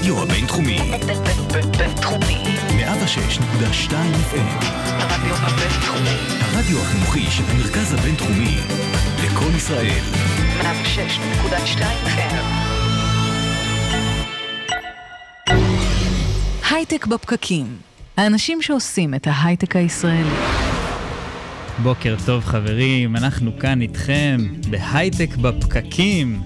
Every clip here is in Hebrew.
הרדיו הבינתחומי. בינתחומי. 106.2 FM. הרדיו הבינתחומי. הרדיו החינוכי של המרכז הבינתחומי. לקום ישראל. 106.2 FM. הייטק בפקקים. האנשים שעושים את ההייטק הישראלי. בוקר טוב חברים, אנחנו כאן איתכם בהייטק בפקקים.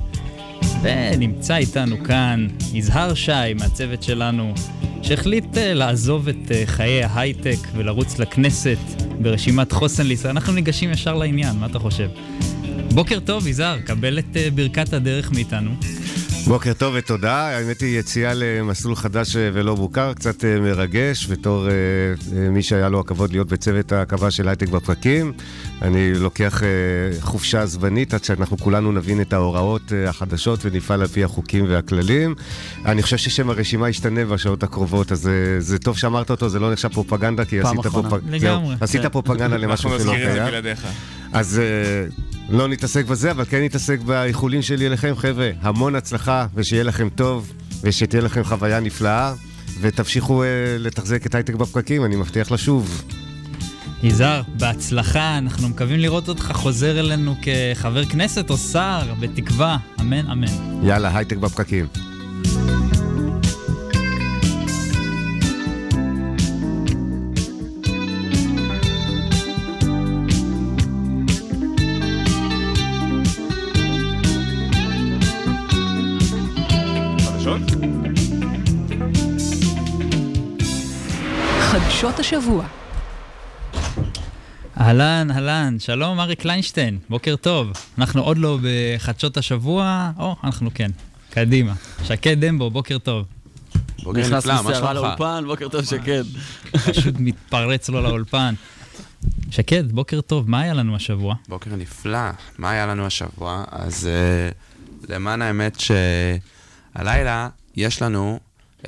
ונמצא איתנו כאן יזהר שי מהצוות שלנו, שהחליט אה, לעזוב את אה, חיי ההייטק ולרוץ לכנסת ברשימת חוסן לישראל. אנחנו ניגשים ישר לעניין, מה אתה חושב? בוקר טוב, יזהר, קבל את אה, ברכת הדרך מאיתנו. בוקר טוב ותודה, האמת היא יציאה למסלול חדש אה, ולא מוכר, קצת אה, מרגש, בתור אה, מי שהיה לו הכבוד להיות בצוות ההקבה של הייטק בפרקים. אני לוקח חופשה זמנית עד שאנחנו כולנו נבין את ההוראות החדשות ונפעל על פי החוקים והכללים. אני חושב ששם הרשימה ישתנה בשעות הקרובות, אז אה, זה טוב שאמרת אותו, זה לא נחשב פרופגנדה, כי עשית, כן. פרופגנדה למשהו אנחנו שלא מזכירים את זה קיים. בלעדיך. אז אה, לא נתעסק בזה, אבל כן נתעסק באיחולים שלי אליכם, חבר'ה. המון הצלחה, ושיהיה לכם טוב, ושתהיה לכם חוויה נפלאה, ותמשיכו אה, לתחזק את הייטק בפקקים, אני מבטיח לשוב. יזהר, בהצלחה, אנחנו מקווים לראות אותך חוזר אלינו כחבר כנסת או שר, בתקווה, אמן אמן. יאללה, הייטק בפקקים. חדשות השבוע. אהלן, אהלן, שלום אריק קליינשטיין, בוקר טוב. אנחנו עוד לא בחדשות השבוע, או, אנחנו כן. קדימה. שקד דמבו, בוקר טוב. בוקר נכנס נפלא, מה בסערה? לאולפן, בוקר טוב שקד. פשוט מתפרץ לו לאולפן. שקד, בוקר טוב, מה היה לנו השבוע? בוקר נפלא. מה היה לנו השבוע? אז uh, למען האמת שהלילה יש לנו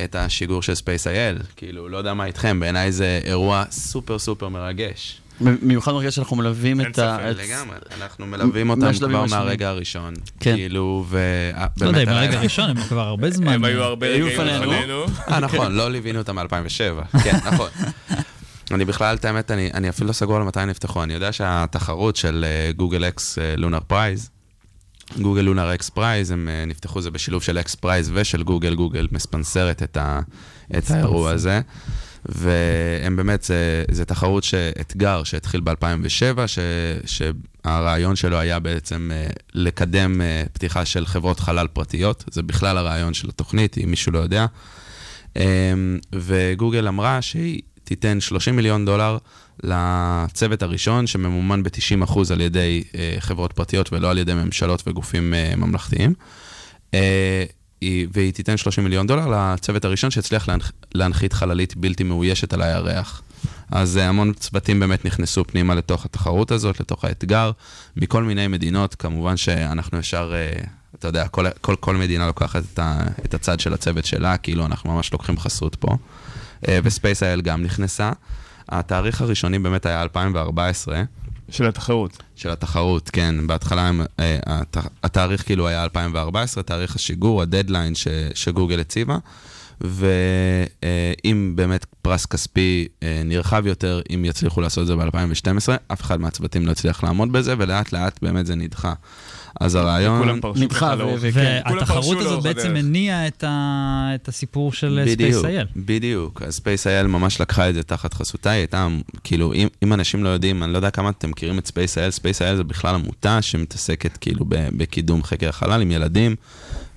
את השיגור של SpaceIL. כאילו, לא יודע מה איתכם, בעיניי זה אירוע סופר סופר מרגש. במיוחד מרגע שאנחנו מלווים אין את ה... ספק. את- לגמרי, אנחנו מלווים אותם כבר. מהרגע הראשון. כן. כאילו, ו... אה, לא יודע, ברגע הלילה- הראשון, הם כבר הרבה זמן. הם היו הרבה רגעים לפנינו. אה, נכון, לא ליווינו אותם מ-2007. כן, נכון. אני בכלל, את האמת, אני, אפילו לא סגור על מתי הם נפתחו. אני יודע שהתחרות של אה, Google X Lunar Prize, Google Lunar XPRIZE, הם אה, נפתחו, זה בשילוב של XPRIZE ושל גוגל, גוגל מספנסרת את, ה, את האירוע הזה. והם באמת, זה, זה תחרות שאתגר שהתחיל ב-2007, ש, שהרעיון שלו היה בעצם אה, לקדם אה, פתיחה של חברות חלל פרטיות. זה בכלל הרעיון של התוכנית, אם מישהו לא יודע. אמ, וגוגל אמרה שהיא תיתן 30 מיליון דולר לצוות הראשון, שממומן ב-90% על ידי אה, חברות פרטיות ולא על ידי ממשלות וגופים אה, ממלכתיים. אה, היא- והיא תיתן 30 מיליון דולר לצוות הראשון שהצליח להנח, להנחית חללית בלתי מאוישת על הירח. אז אה, המון צוותים באמת נכנסו פנימה לתוך התחרות הזאת, לתוך האתגר, מכל מיני מדינות, כמובן שאנחנו ישר, אה, אתה יודע, כל, כל, כל מדינה לוקחת את, ה, את הצד של הצוות שלה, כאילו אנחנו ממש לוקחים חסות פה. אה, וספייס אייל גם נכנסה. התאריך הראשוני באמת היה 2014. של התחרות. של התחרות, כן. בהתחלה הם, אה, הת, התאריך כאילו היה 2014, תאריך השיגור, הדדליין ש, שגוגל הציבה. ואם באמת פרס כספי אה, נרחב יותר, אם יצליחו לעשות את זה ב-2012, אף אחד מהצוותים לא הצליח לעמוד בזה, ולאט לאט באמת זה נדחה. אז הרעיון... נדחה והתחרות פרשו הזאת בעצם. הניעה את ה- את הסיפור של בדיוק, SpaceIL. בדיוק, אז SpaceIL ממש לקחה את זה תחת חסותה, היא הייתה, כאילו, אם, אם אנשים לא יודעים, אני לא יודע כמה אתם מכירים את SpaceIL, SpaceIL זה בכלל עמותה שמתעסקת כאילו בקידום חקר החלל עם ילדים,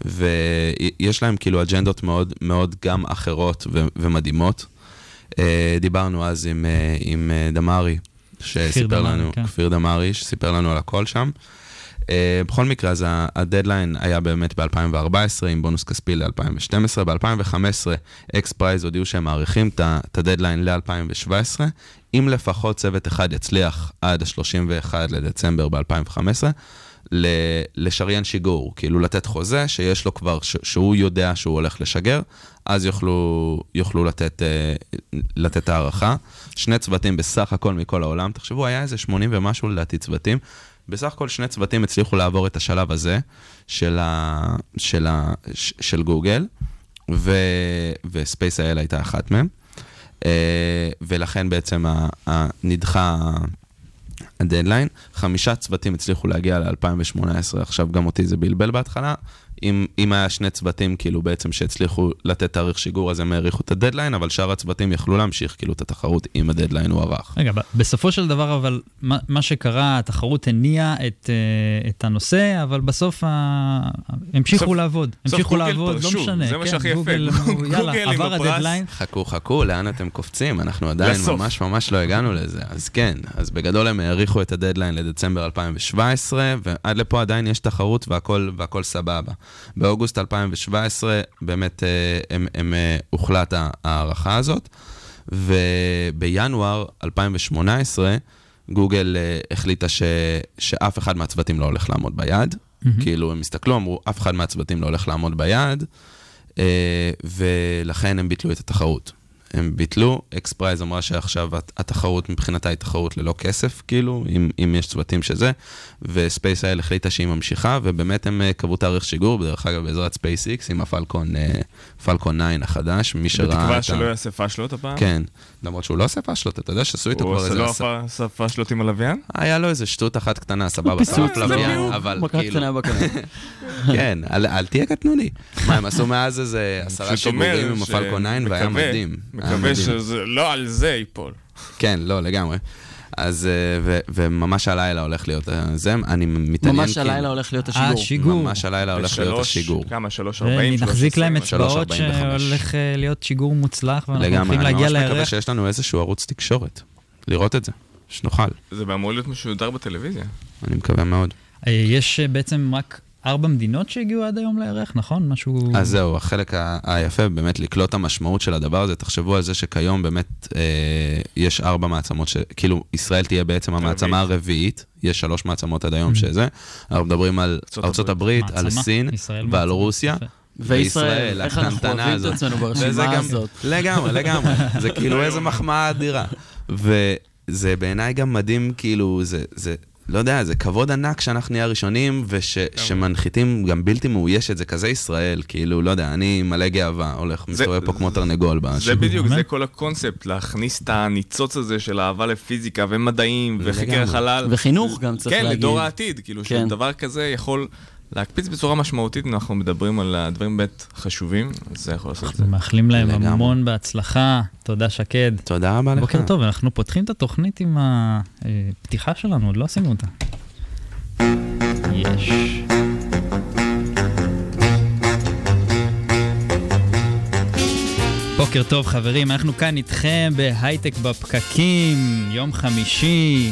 ויש להם כאילו אג'נדות מאוד מאוד גם אחרות ו- ומדהימות. אה, דיברנו אז עם, אה, עם אה, דמארי, שסיפר לנו, כן. כפיר דמארי, שסיפר לנו על הכל שם. Uh, בכל מקרה, אז הדדליין היה באמת ב-2014 עם בונוס כספי ל-2012. ב-2015 XPRIZE הודיעו שהם מאריכים את הדדליין ל-2017. אם לפחות צוות אחד יצליח עד ה-31 לדצמבר ב-2015, ל- לשריין שיגור, כאילו לתת חוזה שיש לו כבר, שהוא יודע שהוא הולך לשגר, אז יוכלו, יוכלו לתת, אה, לתת הערכה. שני צוותים בסך הכל מכל העולם, תחשבו, היה איזה 80 ומשהו לדעתי צוותים. בסך הכל שני צוותים הצליחו לעבור את השלב הזה של, ה, של, ה, של גוגל, ו- וספייס.איי.אל הייתה אחת מהם. אה, ולכן בעצם נדחה הדדליין. חמישה צוותים הצליחו להגיע ל-2018, עכשיו גם אותי זה בלבל בהתחלה. אם, אם היה שני צוותים כאילו בעצם שהצליחו לתת תאריך שיגור, אז הם האריכו את הדדליין, אבל שאר הצוותים יכלו להמשיך כאילו את התחרות אם הדדליין הוארך. רגע, ב- בסופו של דבר, אבל מה, מה שקרה, התחרות הניעה את, אה, את הנושא, אבל בסוף ה... המשיכו בסוף- לעבוד. בסוף המשיכו גוגל לעבוד, לא פרשו, משנה. זה מה כן, שהכי יפה. גוגל, יאללה, עבר. הדדליין. חכו, חכו, לאן אתם קופצים? אנחנו עדיין לסוף. ממש ממש לא הגענו לזה. אז כן, אז בגדול הם האריכו את הדדליין לדצמבר 2017, ועד לפה עדיין יש תחרות והכל, והכל סבבה. באוגוסט 2017 באמת אה, הם, הם, אה, הוחלט ההארכה הזאת, ובינואר 2018 גוגל אה, החליטה ש, שאף אחד מהצוותים לא הולך לעמוד ביעד. כאילו, הם הסתכלו, אמרו, אף אחד מהצוותים לא הולך לעמוד ביעד, אה, ולכן הם ביטלו את התחרות. הם ביטלו, XPRIZE אמרה שעכשיו הת- התחרות מבחינתה היא תחרות ללא כסף, כאילו, אם, אם יש צוותים שזה, ו SpaceIL החליטה שהיא ממשיכה, ובאמת הם אה, קבעו תאריך שיגור, בדרך אגב בעזרת SpaceX, עם ה Falcon, אה, Falcon 9 החדש, מי שראה את ה... בתקווה שלא יעשה פאשלות הפעם. כן, למרות שהוא לא עושה פאשלות, אתה יודע שעשו איתו הוא כבר עושה איזה... לא עשה- פאשלות עם הלוויין? היה לו איזה שטות אחת קטנה, סבבה, שרף לוויין, אבל כאילו... כן, אל, אל תהיה קטנוני. מה, הם עשו מאז איזה עשרה שיגורים עם הפלקון 9 והיה מדהים. מקווה מדהים. שזה לא על זה ייפול. כן, לא, לגמרי. אז, אה, ו, וממש הלילה הולך להיות אה, זה, אני מתעניין ממש כאילו- הלילה הולך להיות אה, השיגור. שיגור. ממש הלילה הולך להיות השיגור. כמה? שלוש ארבעים? שלוש ונחזיק להם? אצבעות 3.45. שהולך אה, להיות שיגור מוצלח, ואנחנו לגמרי, הולכים אני להגיע ממש מקווה לירח. שיש לנו איזשהו ערוץ תקשורת. לראות את זה, שנוכל. זה אמור להיות משודר בטלוויזיה. אני מקווה מאוד. אה, יש אה, בעצם רק ארבע מדינות שהגיעו עד היום לירח, נכון? משהו... אז זהו, החלק היפה באמת לקלוט המשמעות של הדבר הזה, תחשבו על זה שכיום באמת אה, יש ארבע מעצמות, ש... כאילו ישראל תהיה בעצם המעצמה הרביעית, יש שלוש מעצמות עד היום שזה, אנחנו מדברים על ארצות הברית, על. סין ועל. רוסיה. וישראל, איך אנחנו הקטנטנה אוהבים את הזאת. עצמנו וזה ברשימה גם- הזאת. לגמרי, לגמרי. זה כאילו איזה מחמאה אדירה. וזה בעיניי גם מדהים, כאילו, זה, זה, לא יודע, זה כבוד ענק שאנחנו נהיה הראשונים, ושמנחיתים גם בלתי מאוישת, זה כזה ישראל, כאילו, לא יודע, אני מלא גאווה, הולך, זה- מסתובב פה כמו תרנגול זה בשיגור. בדיוק, באמת? זה כל הקונספט, להכניס את הניצוץ הזה של אהבה לפיזיקה ומדעים וחקר. החלל. וחינוך גם צריך כן, להגיד. לדור העתיד, כאילו, כן. שדבר כזה יכול להקפיץ בצורה משמעותית, אם אנחנו מדברים על הדברים באמת חשובים, אז זה יכול לעשות את זה. אנחנו מאחלים להם לגמרי. המון בהצלחה. תודה, שקד. תודה רבה לך. בוקר טוב, אנחנו פותחים את התוכנית עם הפתיחה שלנו, עוד לא עשינו אותה. יש. בוקר טוב חברים, אנחנו כאן איתכם בהייטק בפקקים, יום חמישי.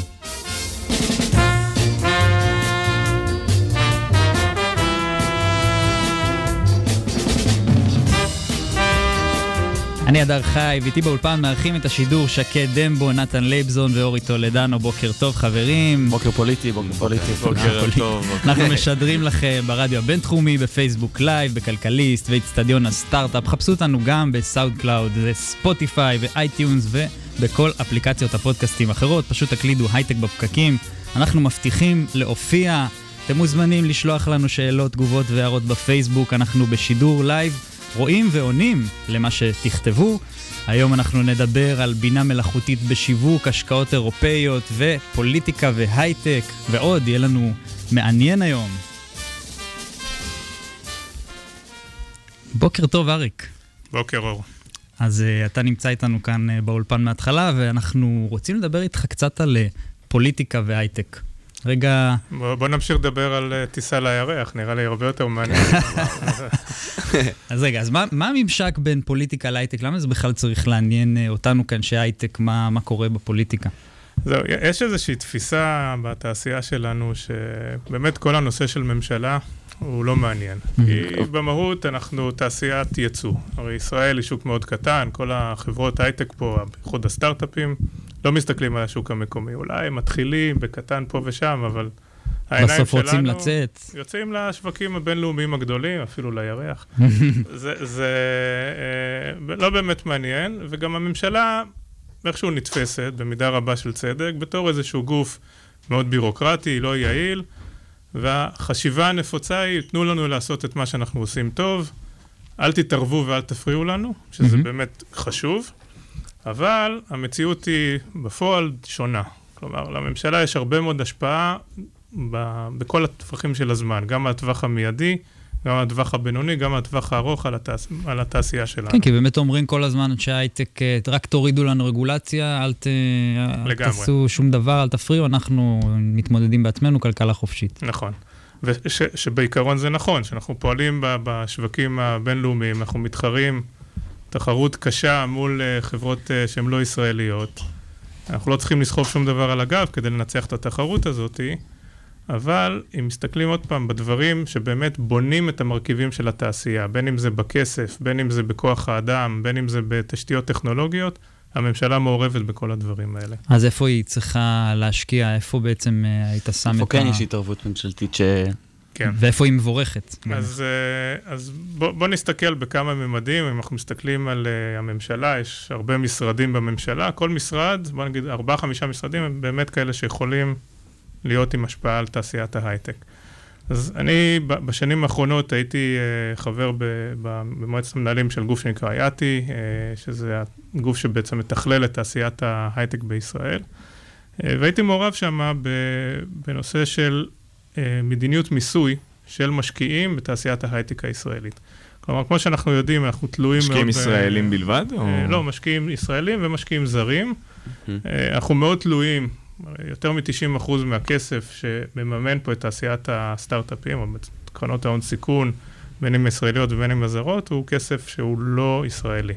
אני הדר חי, ואיתי באולפן מארחים את השידור שקד דמבו, נתן לייבזון ואורי טולדנו, בוקר טוב חברים. בוקר פוליטי, בוקר פוליטי. בוקר טוב. אנחנו משדרים לכם ברדיו הבינתחומי, בפייסבוק לייב, בכלכליסט ואיצטדיון הסטארט-אפ. חפשו אותנו גם ב SoundCloud, Spotify ו iTunes ובכל אפליקציות הפודקאסטים האחרות. פשוט תקלידו הייטק בפקקים. אנחנו מבטיחים להופיע. אתם מוזמנים לשלוח לנו שאלות, תגובות והערות בפייסבוק. אנחנו בשידור לייב, רואים ועונים למה שתכתבו. היום אנחנו נדבר על בינה מלאכותית בשיווק, השקעות אירופאיות ופוליטיקה והייטק ועוד, יהיה לנו מעניין היום. בוקר טוב, אריק. בוקר אור. אז uh, אתה נמצא איתנו כאן uh, באולפן מההתחלה, ואנחנו רוצים לדבר איתך קצת על uh, פוליטיקה והייטק. רגע, בוא, בוא נמשיך לדבר על uh, טיסה לירח, נראה לי הרבה יותר מעניין. אז רגע, אז מה, מה הממשק בין פוליטיקה להייטק? למה זה בכלל צריך לעניין uh, אותנו כאנשי הייטק, מה, מה קורה בפוליטיקה? זהו, יש איזושהי תפיסה בתעשייה שלנו, שבאמת כל הנושא של ממשלה הוא לא מעניין. כי במהות אנחנו תעשיית ייצוא. הרי ישראל היא שוק מאוד קטן, כל החברות הייטק פה, בייחוד הסטארט-אפים, לא מסתכלים על השוק המקומי. אולי מתחילים בקטן פה ושם, אבל העיניים בסוף רוצים שלנו לצאת. יוצאים לשווקים הבינלאומיים הגדולים, אפילו לירח. זה, זה אה, לא באמת מעניין, וגם הממשלה איכשהו נתפסת, במידה רבה של צדק, בתור איזשהו גוף מאוד בירוקרטי, לא יעיל, והחשיבה הנפוצה היא, תנו לנו לעשות את מה שאנחנו עושים טוב, אל תתערבו ואל תפריעו לנו, שזה מהמם. באמת חשוב, אבל המציאות היא בפועל שונה. כלומר, לממשלה יש הרבה מאוד השפעה ב- בכל הטווחים של הזמן, גם הטווח המיידי, גם הטווח הבינוני, גם הטווח הארוך, על, התעש... על התעשייה שלנו. כן, כי באמת אומרים כל הזמן אנשי הייטק, אה, רק תורידו לנו רגולציה, אל, ת, אל לגמרי. תעשו שום דבר, אל תפריעו, אנחנו מתמודדים בעצמנו, כלכלה חופשית. נכון. ושבעיקרון זה נכון, שאנחנו פועלים בשווקים הבינלאומיים, אנחנו מתחרים תחרות קשה מול אה, חברות אה, שהן לא ישראליות. אנחנו לא צריכים לסחוב שום דבר על הגב כדי לנצח את התחרות הזאת, אבל אם מסתכלים עוד פעם בדברים שבאמת בונים את המרכיבים של התעשייה, בין אם זה בכסף, בין אם זה בכוח האדם, בין אם זה בתשתיות טכנולוגיות, הממשלה מעורבת בכל הדברים האלה. אז איפה היא צריכה להשקיע? איפה בעצם אה, היית שם איפה את כן ה... יש התערבות ממשלתית ש... כן. ואיפה היא מבורכת? אז, אה, אז בוא, בוא נסתכל בכמה ממדים, אם אנחנו מסתכלים על uh, הממשלה, יש הרבה משרדים בממשלה, כל משרד, בוא נגיד ארבעה-חמישה משרדים, הם באמת כאלה שיכולים להיות עם השפעה על תעשיית ההייטק. אז אני בשנים האחרונות הייתי uh, חבר במועצת המנהלים של גוף שנקרא יאטי, שזה הגוף שבעצם מתכלל את תעשיית ההייטק בישראל, והייתי מעורב שם בנושא של אה, מדיניות מיסוי של משקיעים בתעשיית ההייטק הישראלית. כלומר, כמו שאנחנו יודעים, אנחנו תלויים מאוד... משקיעים ב- ישראלים בלבד? או- אה, לא, משקיעים ישראלים ומשקיעים זרים. אה, אנחנו מאוד תלויים, יותר מ-90% מהכסף שמממן פה את תעשיית הסטארט-אפים, או קרנות ההון סיכון, בין אם ישראליות ובין אם הזרות, הוא כסף שהוא לא ישראלי.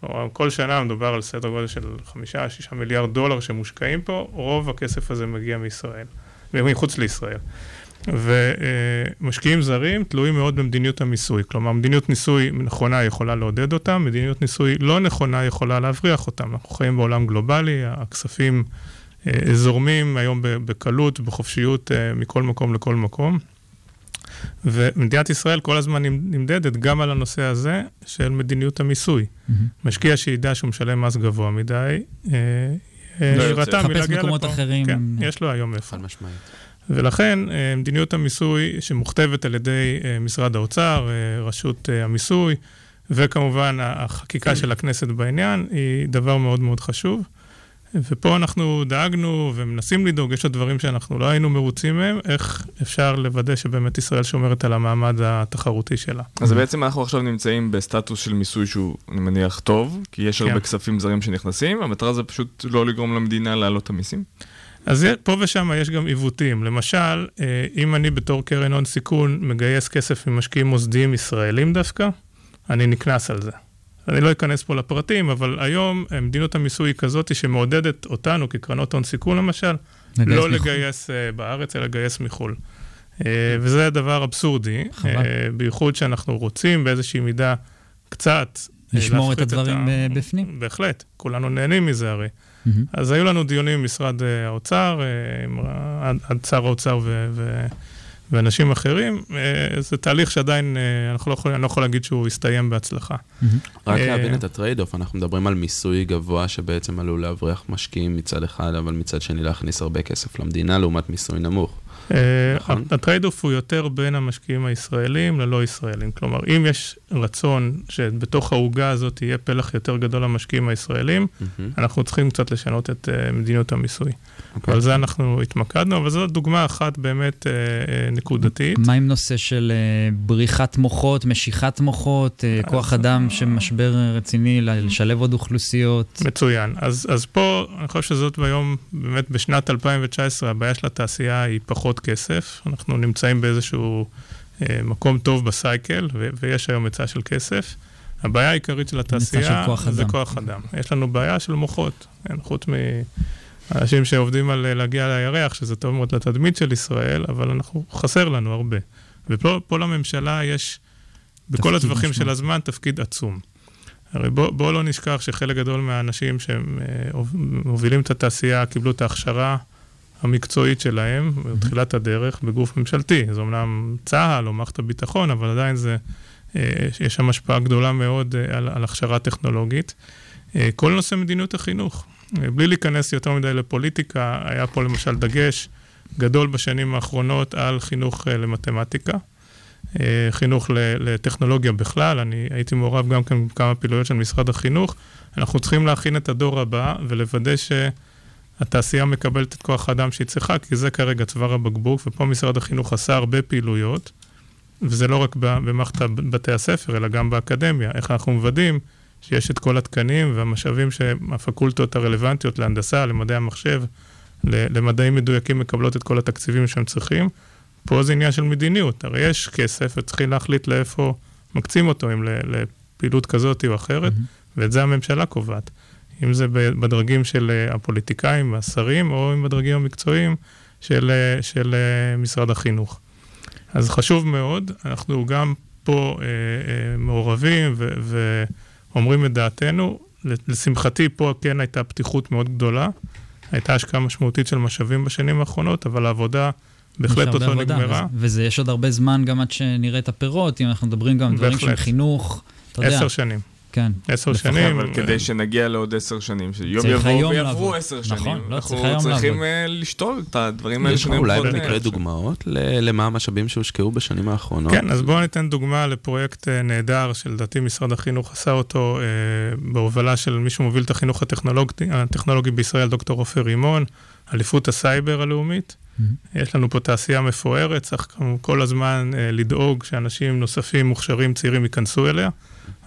כלומר, כל שנה מדובר על סדר גודל של חמישה, שישה מיליארד דולר שמושקעים פה, רוב הכסף הזה מגיע מישראל, מחוץ לישראל. ומשקיעים זרים תלויים מאוד במדיניות המיסוי. כלומר, מדיניות מיסוי נכונה יכולה לעודד אותם, מדיניות מיסוי לא נכונה יכולה להבריח אותם. אנחנו חיים בעולם גלובלי, הכספים אה, זורמים היום בקלות, בחופשיות, אה, מכל מקום לכל מקום. ומדינת ישראל כל הזמן נמ- נמדדת גם על הנושא הזה של מדיניות המיסוי. מהמם. משקיע שידע שהוא משלם מס גבוה מדי, אה, אה, לא מלהגיע מקומות לפה. אחרים. כן, יש לו היום איפה. חד משמעית. ולכן אה, מדיניות המיסוי שמוכתבת על ידי אה, משרד האוצר, רשות המיסוי, וכמובן החקיקה של הכנסת בעניין, היא דבר מאוד מאוד חשוב. ופה אנחנו דאגנו ומנסים לדאוג, יש עוד דברים שאנחנו לא היינו מרוצים מהם, איך אפשר לוודא שבאמת ישראל שומרת על המעמד התחרותי שלה. אז בעצם אנחנו עכשיו נמצאים בסטטוס של מיסוי שהוא, אני מניח, טוב, כי יש הרבה כן. כספים זרים שנכנסים, המטרה זה פשוט לא לגרום למדינה להעלות את המיסים. אז פה ושם יש גם עיוותים. למשל, אה, אם אני בתור קרן הון סיכון מגייס כסף ממשקיעים מוסדיים ישראלים דווקא, אני נקנס על זה. אני לא אכנס פה לפרטים, אבל היום אה, מדיניות המיסוי היא כזאת שמעודדת אותנו, כקרנות הון סיכון למשל, לא מחו"ל. לגייס אה, בארץ, אלא לגייס מחו"ל. אה, וזה דבר אבסורדי, חבל. בייחוד שאנחנו רוצים באיזושהי מידה קצת... לשמור את הדברים ה- ב- בפנים. בהחלט, כולנו נהנים מזה הרי. מהמם. אז היו לנו דיונים עם משרד האוצר, עם ה- עד שר האוצר ו- ו- ואנשים אחרים. אה, זה תהליך שעדיין, אה, אנחנו לא יכולים, אני לא יכול להגיד שהוא הסתיים בהצלחה. מהמם. רק אה, להבין את ה trade-off, אנחנו מדברים על מיסוי גבוה שבעצם עלול להבריח משקיעים מצד אחד, אבל מצד שני להכניס הרבה כסף למדינה לעומת מיסוי נמוך. נכון. ה trade-off הוא יותר בין המשקיעים הישראלים ללא ישראלים. כלומר, אם יש רצון שבתוך העוגה הזאת יהיה פלח יותר גדול למשקיעים הישראלים, מהמם. אנחנו צריכים קצת לשנות את מדיניות המיסוי. אוקיי. ועל זה אנחנו התמקדנו, אבל זו דוגמה אחת באמת אה, אה, נקודתית. מה עם נושא של אה, בריחת מוחות, משיכת מוחות, אה, כוח אדם שמשבר רציני לשלב עוד אוכלוסיות? מצוין. אז, אז פה, אני חושב שזאת היום, באמת בשנת 2019, הבעיה של התעשייה היא פחות כסף. אנחנו נמצאים באיזשהו אה, מקום טוב בסייקל, ו- ויש היום היצע של כסף. הבעיה העיקרית של התעשייה של כוח זה אדם. כוח אדם. יש לנו בעיה של מוחות, כן, חוץ מאנשים שעובדים על אה, להגיע לירח, שזה טוב מאוד לתדמית של ישראל, אבל אנחנו, חסר לנו הרבה. ופה פה לממשלה יש, בכל הטווחים של. הזמן, תפקיד עצום. הרי בוא, בוא לא נשכח שחלק גדול מהאנשים שהם אה, מובילים את התעשייה קיבלו את ההכשרה המקצועית שלהם בתחילת הדרך בגוף ממשלתי. זה אמנם צה"ל או מערכת הביטחון, אבל עדיין זה, אה, יש שם השפעה גדולה מאוד על, על הכשרה טכנולוגית. כל נושא מדיניות החינוך, בלי להיכנס יותר מדי לפוליטיקה, היה פה למשל דגש גדול בשנים האחרונות על חינוך אה, למתמטיקה. אה, חינוך לטכנולוגיה בכלל, אני הייתי מעורב גם כן בכמה פעילויות של משרד החינוך. אנחנו צריכים להכין את הדור הבא ולוודא שהתעשייה מקבלת את כוח האדם שהיא צריכה, כי זה כרגע צוואר הבקבוק, ופה משרד החינוך עשה הרבה פעילויות, וזה לא רק במערכת בתי הספר, אלא גם באקדמיה. איך אנחנו מוודאים שיש את כל התקנים והמשאבים שהפקולטות הרלוונטיות להנדסה, למדעי המחשב, למדעים מדויקים מקבלות את כל התקציבים שהם צריכים. פה זה עניין של מדיניות, הרי יש כסף וצריכים להחליט לאיפה מקצים אותו, אם לפעילות כזאת או אחרת, ואת זה הממשלה קובעת. אם זה בדרגים של אה, הפוליטיקאים, השרים, או אם בדרגים המקצועיים של, אה, של אה, משרד החינוך. אז חשוב מאוד, אנחנו גם פה אה, אה, מעורבים ו- ואומרים את דעתנו. לשמחתי, פה כן הייתה פתיחות מאוד גדולה. הייתה השקעה משמעותית של משאבים בשנים האחרונות, אבל העבודה בהחלט עוד לא נגמרה. וזה- וזה, יש עוד הרבה זמן גם עד שנראה את הפירות, אם אנחנו מדברים גם על דברים של. חינוך, אתה יודע. עשר שנים. כן. עשר לפחות, שנים. אבל כדי שנגיע לעוד עשר שנים, שיום צריך יבואו ויעברו. עשר נכון, שנים, לא, אנחנו צריך היום צריכים לעבוד. אה, לשתול את הדברים האלה יש לך אולי במקרה דוגמאות ל- למה המשאבים שהושקעו בשנים האחרונות? כן, אז בואו ניתן דוגמה לפרויקט אה, נהדר, שלדעתי משרד החינוך עשה אותו אה, בהובלה של מי שמוביל את החינוך הטכנולוגי, בישראל, דוקטור עופר רימון, אליפות הסייבר הלאומית. יש לנו פה תעשייה מפוארת, צריך כמו כל הזמן לדאוג שאנשים נוספים, מוכשרים, צעירים ייכנסו אליה.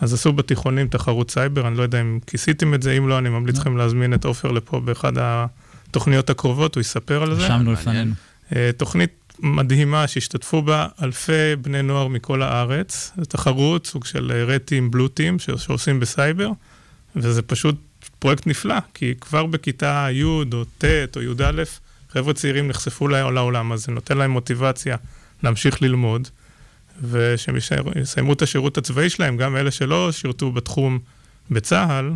אז עשו בתיכונים תחרות סייבר, אני לא יודע אם כיסיתם את זה, אם לא, אני ממליץ לכם להזמין את עופר לפה באחד התוכניות הקרובות, הוא יספר על זה. רשמנו לפנינו. אה, תוכנית מדהימה שהשתתפו בה אלפי בני נוער מכל הארץ. זו תחרות, סוג של red team, blue team שעושים בסייבר, וזה פשוט פרויקט נפלא, כי כבר בכיתה י' או ט' או י"א, חבר'ה צעירים נחשפו לעולם הזה, נותן להם מוטיבציה להמשיך ללמוד, ושהם יסיימו את השירות הצבאי שלהם, גם אלה שלא שירתו בתחום בצה"ל,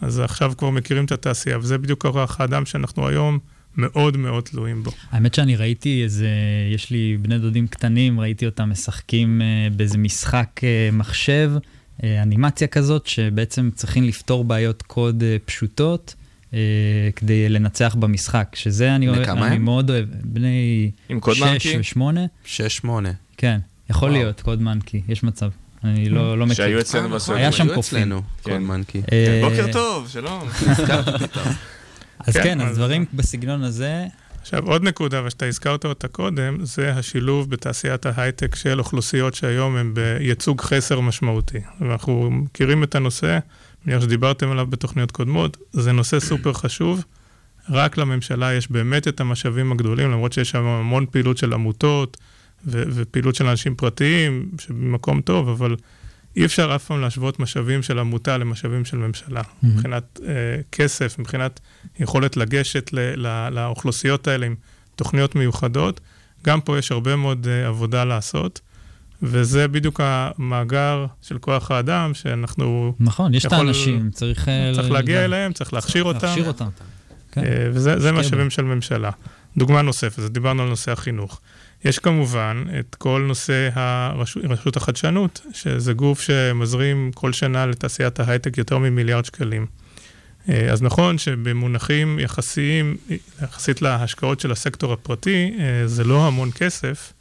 אז עכשיו כבר מכירים את התעשייה, וזה בדיוק כוח האדם שאנחנו היום מאוד מאוד תלויים בו. האמת שאני ראיתי איזה, יש לי בני דודים קטנים, ראיתי אותם משחקים אה, באיזה משחק אה, מחשב, אה, אנימציה כזאת, שבעצם צריכים לפתור בעיות קוד פשוטות. כדי לנצח במשחק, שזה אני, אוהב, כמה אני הם? מאוד אוהב. בני עם קוד שש מנקי? ושמונה. שש, שמונה. כן, יכול וואו. להיות קוד מנקי, יש מצב. אני לא, לא מכיר. שהיו אצלנו אה, בסרט. היה שם קופים. אצלנו, כן. קוד מנקי. אה, בוקר טוב, שלום. אז כן, כן, אז דברים בסגנון הזה, עכשיו, עוד נקודה, ושאתה הזכרת אותה קודם, זה השילוב בתעשיית ההייטק של אוכלוסיות שהיום הן בייצוג חסר משמעותי. ואנחנו מכירים את הנושא, אני מניח שדיברתם עליו בתוכניות קודמות, זה נושא סופר חשוב. רק לממשלה יש באמת את המשאבים הגדולים, למרות שיש שם המון פעילות של עמותות ו- ופעילות של אנשים פרטיים, שבמקום טוב, אבל אי אפשר אף פעם להשוות משאבים של עמותה למשאבים של ממשלה. Mhm. מבחינת אה, כסף, מבחינת יכולת לגשת ל- ל- לאוכלוסיות האלה עם תוכניות מיוחדות. גם פה יש הרבה מאוד אה, עבודה לעשות, וזה בדיוק המאגר של כוח האדם שאנחנו... נכון, יש את האנשים, צריך... אה, צריך ל- להגיע אליהם, צריך להכשיר אותם. להכשיר אותם. כן. אה, וזה זה השקיע משאבים של ממשלה. דוגמה נוספת, דיברנו על נושא החינוך. יש כמובן את כל נושא הרשות, רשות החדשנות, שזה גוף שמזרים כל שנה לתעשיית ההייטק יותר ממיליארד שקלים. אה, אז נכון שבמונחים יחסיים, יחסית להשקעות של הסקטור הפרטי, אה, זה לא המון כסף,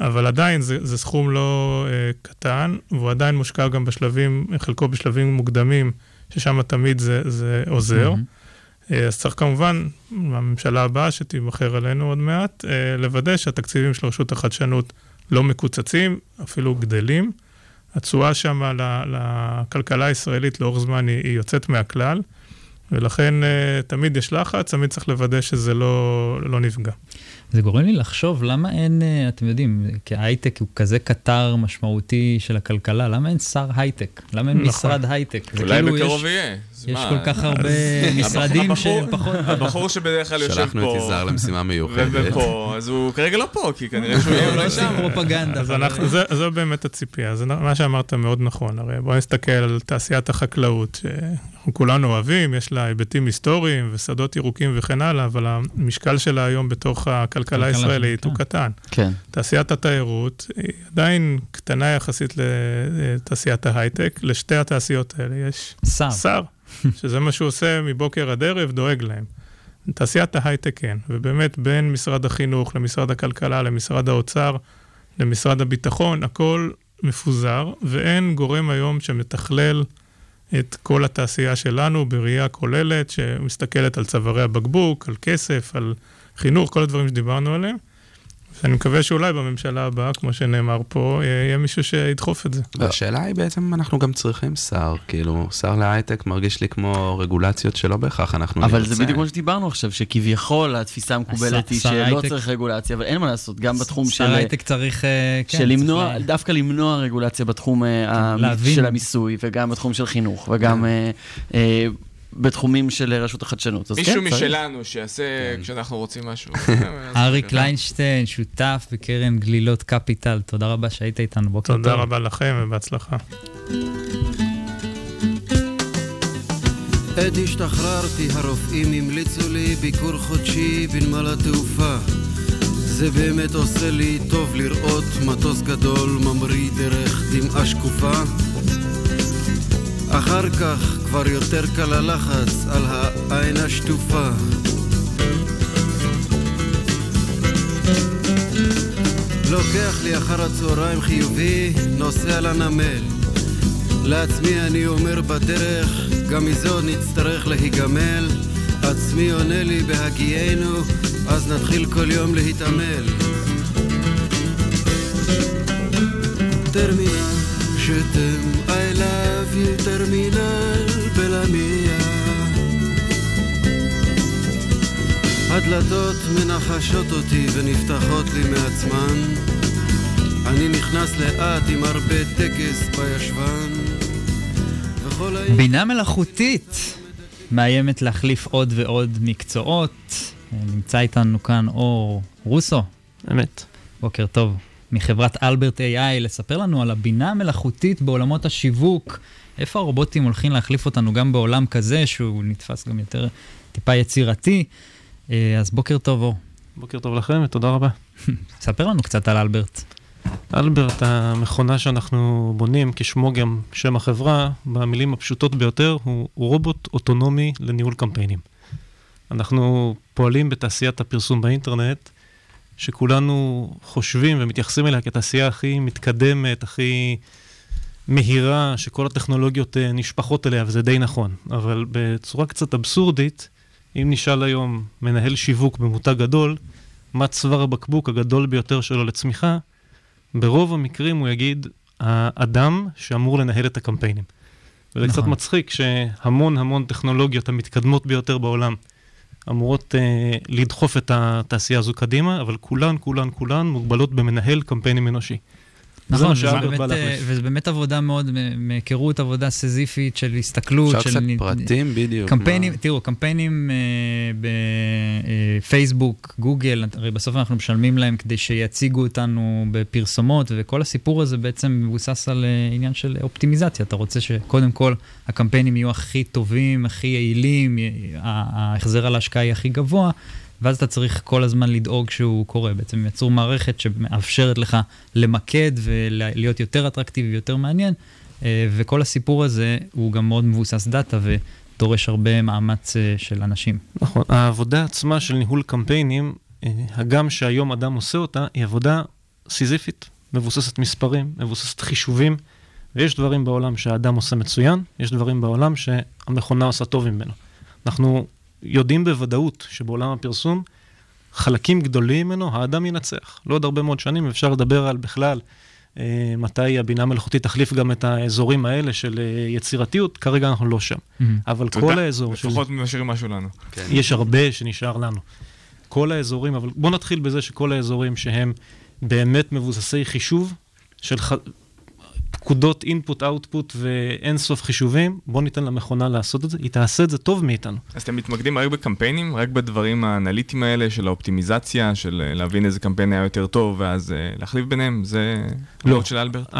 אבל עדיין זה, זה סכום לא אה, קטן, והוא עדיין מושקע גם בשלבים, חלקו בשלבים מוקדמים, ששם תמיד זה, זה עוזר. מהמם. אה, אז צריך כמובן, הממשלה הבאה שתיבחר עלינו עוד מעט, אה, לוודא שהתקציבים של רשות החדשנות לא מקוצצים, אפילו גדלים. התשואה שם לכלכלה הישראלית לאורך זמן היא, היא יוצאת מהכלל, ולכן אה, תמיד יש לחץ, תמיד צריך לוודא שזה לא, לא נפגע. זה גורם לי לחשוב למה אין, אה, אתם יודעים, כי ההייטק הוא כזה קטר משמעותי של הכלכלה, למה אין שר הייטק? למה אין נכון. משרד הייטק? זה אולי כאילו בקרוב יש- יהיה. יש מה, כל כך הרבה משרדים הבחור- שהם פחות... הבחור שבדרך כלל יושב שלחנו את פה, יזהר למשימה מיוחדת. ופה, אז הוא כרגע לא פה, כי כנראה שהוא יהיה אולי שם. פרופגנדה. אז אנחנו, זה, זו באמת הציפייה, זה מה שאמרת מאוד נכון, הרי בוא נסתכל על תעשיית החקלאות, שאנחנו כולנו אוהבים, יש לה היבטים היסטוריים ושדות ירוקים וכן הלאה, אבל המשקל שלה היום בתוך הכלכלה כלכלה, הישראלית הוא כן. קטן. כן. תעשיית התיירות היא עדיין קטנה יחסית לתעשיית ההייטק, לשתי התעשיות האלה יש שר. שר, שזה מה שהוא עושה מבוקר עד ערב, דואג להם. תעשיית ההייטק כן, ובאמת בין משרד החינוך למשרד הכלכלה למשרד האוצר, למשרד הביטחון, הכל מפוזר, ואין גורם היום שמתכלל את כל התעשייה שלנו בראייה כוללת, שמסתכלת על צווארי הבקבוק, על כסף, על חינוך, כל הדברים שדיברנו עליהם. אני מקווה שאולי בממשלה הבאה, כמו שנאמר פה, יהיה מישהו שידחוף את זה. והשאלה היא בעצם, אנחנו גם צריכים שר, כאילו, שר להייטק מרגיש לי כמו רגולציות שלא בהכרח אנחנו נרצה. אבל זה בדיוק כמו שדיברנו עכשיו, שכביכול התפיסה המקובלת היא שלא הייטק- צריך רגולציה, אבל אין מה לעשות, גם בתחום של... שר הייטק צריך... אה, כן, של למנוע, צריך לה- דווקא למנוע רגולציה בתחום אה. של המיסוי, וגם בתחום של חינוך, וגם אה, אה, בתחומים של רשות החדשנות. מישהו כן, צריך. משלנו שיעשה כשאנחנו רוצים משהו. אריק קליינשטיין, שותף בקרן Glilot Capital, תודה רבה שהיית איתנו, בוקר טוב. תודה רבה לכם ובהצלחה. עת השתחררתי הרופאים המליצו לי ביקור חודשי בנמל התעופה זה באמת עושה לי טוב לראות מטוס גדול ממריא דרך דמעה שקופה אחר כך כבר יותר קל הלחץ על העין השטופה לוקח לי אחר הצהריים חיובי, נוסע לנמל לעצמי אני אומר בדרך, גם מזה עוד נצטרך להיגמל. עצמי עונה לי בהגיינו, אז נתחיל כל יום להתעמל. טרמינל, שתם, Love you, טרמינל בלמיה. הדלתות מנחשות אותי ונפתחות לי מעצמן. אני נכנס לאט עם הרבה טקס בישבן. בינה מלאכותית מאיימת להחליף עוד ועוד מקצועות. נמצא איתנו כאן אור רוסו. אמת. בוקר טוב. מחברת אלברט AI, לספר לנו על הבינה המלאכותית בעולמות השיווק. איפה הרובוטים הולכים להחליף אותנו גם בעולם כזה, שהוא נתפס גם יותר טיפה יצירתי. אה, אז בוקר טוב, אור. בוקר טוב לכם ותודה רבה. ספר לנו קצת על אלברט. אלברט, המכונה שאנחנו בונים, כשמו גם שם החברה, במילים הפשוטות ביותר, הוא, הוא רובוט אוטונומי לניהול קמפיינים. אנחנו פועלים בתעשיית הפרסום באינטרנט, שכולנו חושבים ומתייחסים אליה כתעשייה הכי מתקדמת, הכי מהירה, שכל הטכנולוגיות אה, נשפכות אליה, וזה די נכון. אבל בצורה קצת אבסורדית, אם נשאל היום מנהל שיווק במותג גדול, מה צוואר הבקבוק הגדול ביותר שלו לצמיחה, ברוב המקרים הוא יגיד, האדם שאמור לנהל את הקמפיינים. וזה נכון. קצת מצחיק שהמון המון טכנולוגיות המתקדמות ביותר בעולם אמורות אה, לדחוף את התעשייה הזו קדימה, אבל כולן, כולן, כולן מוגבלות במנהל קמפיינים אנושי. נכון, וזה באמת, אה. וזה באמת עבודה מאוד, מהיכרות עבודה סזיפית של הסתכלות. אפשר של קצת פרטים בדיוק. קמפיינים, מה- תראו, קמפיינים אה, בפייסבוק, גוגל, הרי בסוף אנחנו משלמים להם כדי שיציגו אותנו בפרסומות, וכל הסיפור הזה בעצם מבוסס על אה, עניין של אופטימיזציה. אתה רוצה שקודם כל הקמפיינים יהיו הכי טובים, הכי יעילים, ההחזר על ההשקעה יהיה הכי גבוה, ואז אתה צריך כל הזמן לדאוג שהוא קורה. בעצם יצרו מערכת שמאפשרת לך למקד ולהיות יותר אטרקטיבי ויותר מעניין, אה, וכל הסיפור הזה הוא גם מאוד מבוסס דאטה ודורש הרבה מאמץ אה, של אנשים. נכון, העבודה עצמה של ניהול קמפיינים, אה, הגם שהיום אדם עושה אותה, היא עבודה סיזיפית, מבוססת מספרים, מבוססת חישובים, ויש דברים בעולם שהאדם עושה מצוין, יש דברים בעולם שהמכונה עושה טוב ממנו. אנחנו יודעים בוודאות שבעולם הפרסום, חלקים גדולים ממנו, האדם ינצח. לא עוד הרבה מאוד שנים אפשר לדבר על בכלל אה, מתי הבינה המלאכותית תחליף גם את האזורים האלה של אה, יצירתיות, כרגע אנחנו לא שם. אבל אתה כל האזור של... לפחות משאירים משהו לנו. כן. יש הרבה שנשאר לנו. כל האזורים, אבל בואו נתחיל בזה שכל האזורים שהם באמת מבוססי חישוב, של ח... פקודות אינפוט, אאוטפוט ואין סוף חישובים, בואו ניתן למכונה לעשות את זה, היא תעשה את זה טוב מאיתנו. אז אתם מתמקדים רק בקמפיינים? רק בדברים האנליטיים האלה של האופטימיזציה, של אה, להבין איזה קמפיין היה יותר טוב ואז אה, להחליף ביניהם? זה לא. של אלברט?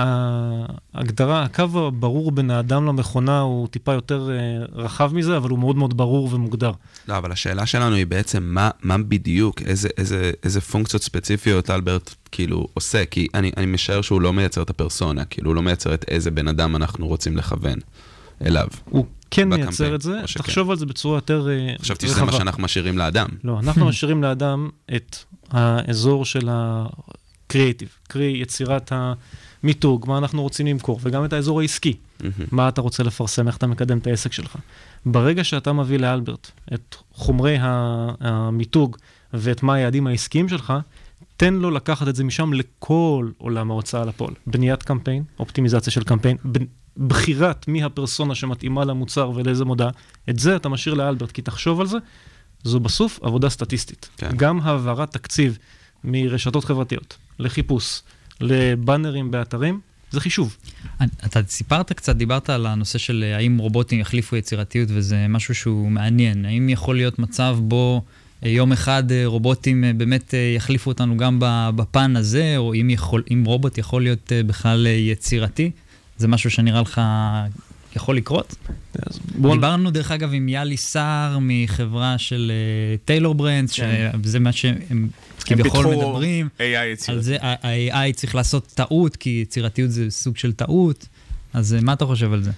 ההגדרה, הקו הברור בין האדם למכונה הוא טיפה יותר אה, רחב מזה, אבל הוא מאוד מאוד ברור ומוגדר. לא, אבל השאלה שלנו היא בעצם מה, מה בדיוק, איזה, איזה, איזה פונקציות ספציפיות אלברט כאילו עושה, כי אני, אני משער שהוא לא מייצר את הפרסונה, כאילו הוא לא מייצר את איזה בן אדם אנחנו רוצים לכוון אליו. הוא כן בקמפיין, מייצר את זה? תחשוב על זה בצורה יותר אה, רחבה. חשבתי שזה מה שאנחנו משאירים לאדם. לא, אנחנו משאירים לאדם את האזור של הקריאיטיב, קרי יצירת המיתוג, מה אנחנו רוצים למכור, וגם את האזור העסקי, מה אתה רוצה לפרסם, איך אתה מקדם את העסק שלך. ברגע שאתה מביא לאלברט את חומרי המיתוג ואת מה היעדים העסקיים שלך, תן לו לקחת את זה משם לכל עולם ההוצאה לפועל. בניית קמפיין, אופטימיזציה של קמפיין, בחירת מי הפרסונה שמתאימה למוצר ולאיזה מודעה, את זה אתה משאיר לאלברט, כי תחשוב על זה, זו בסוף עבודה סטטיסטית. כן. גם העברת תקציב מרשתות חברתיות לחיפוש, לבאנרים באתרים, זה חישוב. אתה סיפרת קצת, דיברת על הנושא של אה, האם רובוטים יחליפו יצירתיות, וזה משהו שהוא מעניין. האם יכול להיות מצב בו אה, יום אחד אה, רובוטים אה, באמת אה, יחליפו אותנו גם בפן הזה, או אם, יכול, אם רובוט יכול להיות אה, בכלל אה, יצירתי? זה משהו שנראה לך יכול לקרות? בוא- דיברנו דרך אגב עם יאלי סער מחברה של אה, טיילור ברנדס, כן. שזה מה שהם כביכול מדברים. AI יצירתי. על זה ה-AI צריך לעשות טעות, כי יצירתיות זה סוג של טעות. אז אה, מה אתה חושב על זה?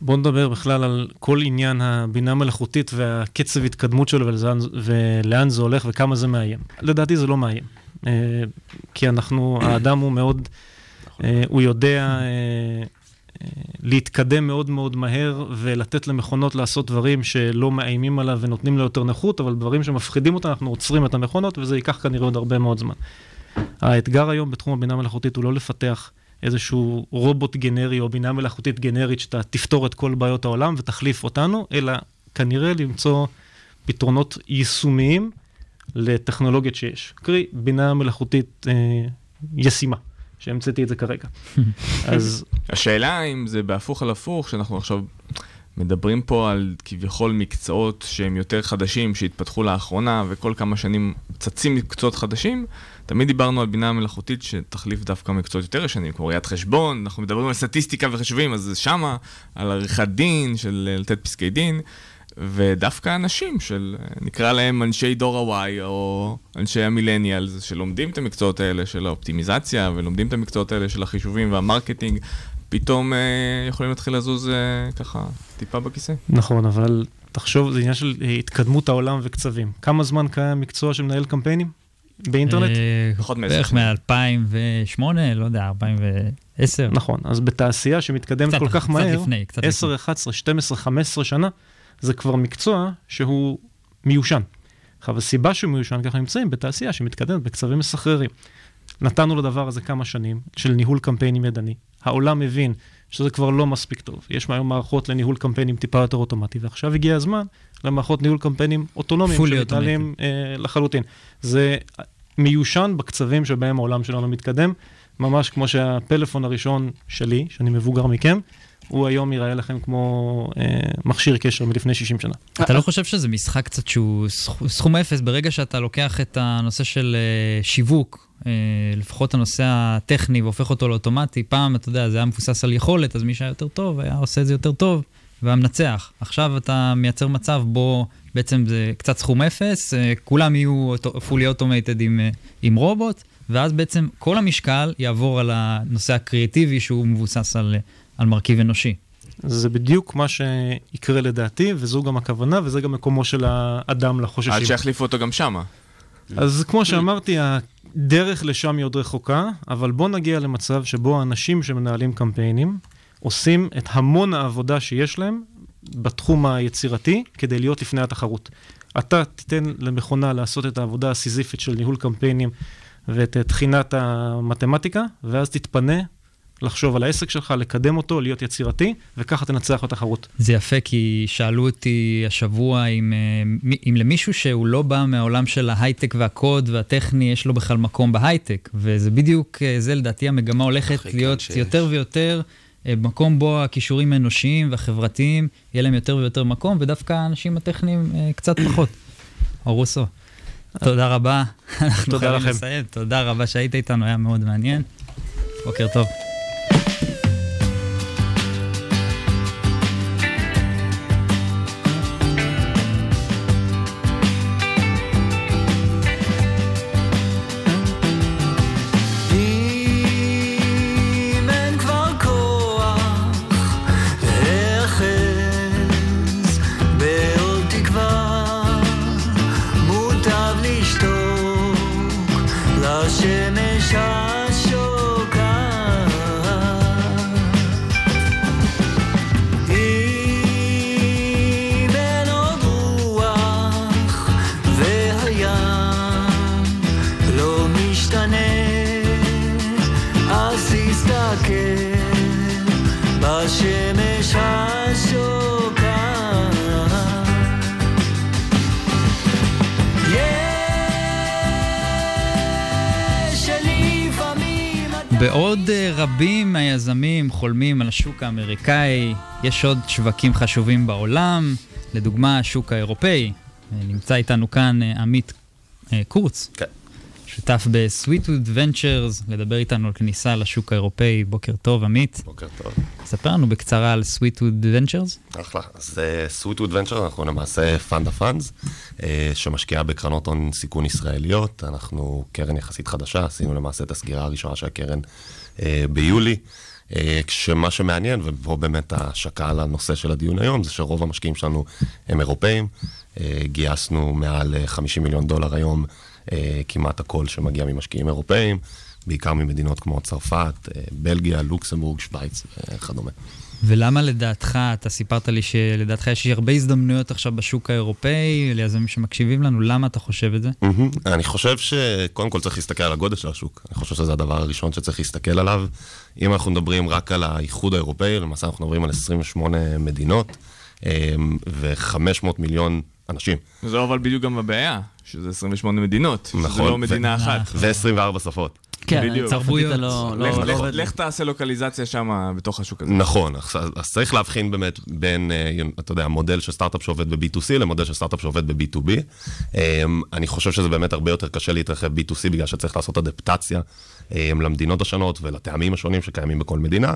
בואו נדבר בכלל על כל עניין הבינה המלאכותית והקצב התקדמות שלו ולאן, ולאן זה הולך וכמה זה מאיים. לדעתי זה לא מאיים. אה, כי אנחנו, האדם הוא מאוד, אה, הוא יודע אה, להתקדם מאוד מאוד מהר ולתת למכונות לעשות דברים שלא מאיימים עליו ונותנים לו יותר נכות, אבל דברים שמפחידים אותה, אנחנו עוצרים את המכונות וזה ייקח כנראה עוד הרבה מאוד זמן. האתגר היום בתחום הבינה המלאכותית הוא לא לפתח איזשהו רובוט גנרי או בינה מלאכותית גנרית שאתה תפתור את כל בעיות העולם ותחליף אותנו, אלא כנראה למצוא פתרונות יישומיים לטכנולוגיות שיש. קרי, בינה מלאכותית אה, ישימה, שהמצאתי את זה כרגע. אז השאלה אם זה בהפוך על הפוך, שאנחנו עכשיו מדברים פה על כביכול מקצועות שהם יותר חדשים, שהתפתחו לאחרונה, וכל כמה שנים צצים מקצועות חדשים, תמיד דיברנו על בינה מלאכותית שתחליף דווקא מקצועות יותר ישנים, כמו ראיית חשבון, אנחנו מדברים על סטטיסטיקה וחישובים, אז שמה, על עריכת דין, של אה, לתת פסקי דין. ודווקא אנשים של, אה, נקרא להם אנשי דור ה-Y או אנשי המילניאלס, שלומדים את המקצועות האלה של האופטימיזציה ולומדים את המקצועות האלה של החישובים והמרקטינג, פתאום אה, יכולים להתחיל לזוז אה, ככה טיפה בכיסא. נכון, אבל תחשוב, זה עניין של אה, התקדמות העולם וקצבים. כמה זמן קיים מקצוע שמנהל קמפיינים באינטרנט? אה, פחות מעשר בערך שנים. מ-2008, לא יודע, 2010. נכון, אז בתעשייה שמתקדמת קצת- כל כך קצת מהר, לפני, קצת 10, 11, 12, 15 שנה, זה כבר מקצוע שהוא מיושן. עכשיו, הסיבה שהוא מיושן, אנחנו נמצאים בתעשייה שמתקדמת בקצבים מסחררים. נתנו לדבר הזה כמה שנים של ניהול קמפיינים ידני. העולם מבין שזה כבר לא מספיק טוב. יש היום מערכות לניהול קמפיינים טיפה יותר אוטומטי, ועכשיו הגיע הזמן למערכות ניהול קמפיינים אוטונומיים שמתנהלים אה, לחלוטין. זה מיושן בקצבים שבהם העולם שלנו מתקדם, ממש כמו שהפלאפון הראשון שלי, שאני מבוגר מכם, הוא היום ייראה לכם כמו אה, מכשיר קשר מלפני 60 שנה. אתה לא חושב שזה משחק קצת שהוא סכ- סכום אפס ברגע שאתה לוקח את הנושא של אה, שיווק, אה, לפחות הנושא הטכני, והופך אותו לאוטומטי? פעם, אתה יודע, זה היה מבוסס על יכולת, אז מי שהיה יותר טוב היה עושה את זה יותר טוב, והיה מנצח. עכשיו אתה מייצר מצב בו בעצם זה קצת סכום אפס, אה, כולם יהיו fully automated עם, אה, עם רובוט, ואז בעצם כל המשקל יעבור על הנושא הקריאטיבי שהוא מבוסס על, אה, על מרכיב אנושי. זה בדיוק מה שיקרה לדעתי, וזו גם הכוונה, וזה גם מקומו של האדם לחוששים. עד שיחליפו אותו גם שמה. אז כמו שאמרתי, הדרך לשם היא עוד רחוקה, אבל בוא נגיע למצב שבו האנשים שמנהלים קמפיינים עושים את המון העבודה שיש להם בתחום היצירתי כדי להיות לפני התחרות. אתה תיתן למכונה לעשות את העבודה הסיזיפית של ניהול קמפיינים ואת תחינת המתמטיקה, ואז תתפנה לחשוב על העסק שלך, לקדם אותו, להיות יצירתי, וככה תנצח בתחרות. זה יפה, כי שאלו אותי השבוע אם, אה, אם למישהו שהוא לא בא מהעולם של ההייטק והקוד והטכני, יש לו בכלל מקום בהייטק. וזה בדיוק, אה, זה לדעתי המגמה הולכת להיות שיש. יותר ויותר אה, מקום בו הכישורים האנושיים והחברתיים, יהיה להם יותר ויותר מקום, ודווקא האנשים הטכניים אה, קצת פחות. אורוסו, תודה רבה. אנחנו חייבים. לסיים. תודה רבה שהיית איתנו, היה מאוד מעניין. בוקר טוב. בעוד אה, רבים מהיזמים חולמים על השוק האמריקאי, יש עוד שווקים חשובים בעולם, לדוגמה השוק האירופאי. אה, נמצא איתנו כאן אה, עמית קורץ, כן. שותף ב Sweetwood Ventures, לדבר איתנו על כניסה לשוק האירופאי. בוקר טוב, עמית. בוקר טוב. ספר לנו בקצרה על Sweetwood Ventures. אחלה. אז Sweetwood Venture, אנחנו למעשה fund of funds, שמשקיעה בקרנות הון סיכון ישראליות. אנחנו קרן יחסית חדשה, עשינו למעשה את הסגירה הראשונה של הקרן אה, ביולי. אה, כשמה שמעניין, ופה באמת ההשקה על הנושא של הדיון היום, זה שרוב המשקיעים שלנו הם אירופאים. אה, גייסנו מעל אה, 50 מיליון דולר היום, אה, כמעט הכל שמגיע ממשקיעים אירופאים, בעיקר ממדינות כמו צרפת, אה, בלגיה, לוקסמבורג, שווייץ וכדומה. ולמה לדעתך, אתה סיפרת לי שלדעתך יש הרבה הזדמנויות עכשיו בשוק האירופאי, ליזמים שמקשיבים לנו, למה אתה חושב את זה? מהמם. אני חושב שקודם כל צריך להסתכל על הגודל של השוק. אני חושב שזה הדבר הראשון שצריך להסתכל עליו. אם אנחנו מדברים רק על האיחוד האירופאי, למעשה אנחנו מדברים על 28 מדינות אמ, ו-500 מיליון אנשים. זו אבל בדיוק גם הבעיה, שזה 28 מדינות, שזה נכון. לא מדינה ו- אחת. ו-24 שפות. כן. צרפתית לא לך- לא לך- תעשה לוקליזציה שם בתוך השוק הזה. נכון, אז, צריך להבחין באמת בין, אה, אתה יודע, מודל של סטארט-אפ שעובד ב-B2C למודל של סטארט-אפ שעובד ב-B2B. אמ, אני חושב שזה באמת הרבה יותר קשה להתרחב B2C בגלל שצריך לעשות אדפטציה אמ, למדינות השונות ולטעמים השונים שקיימים בכל מדינה.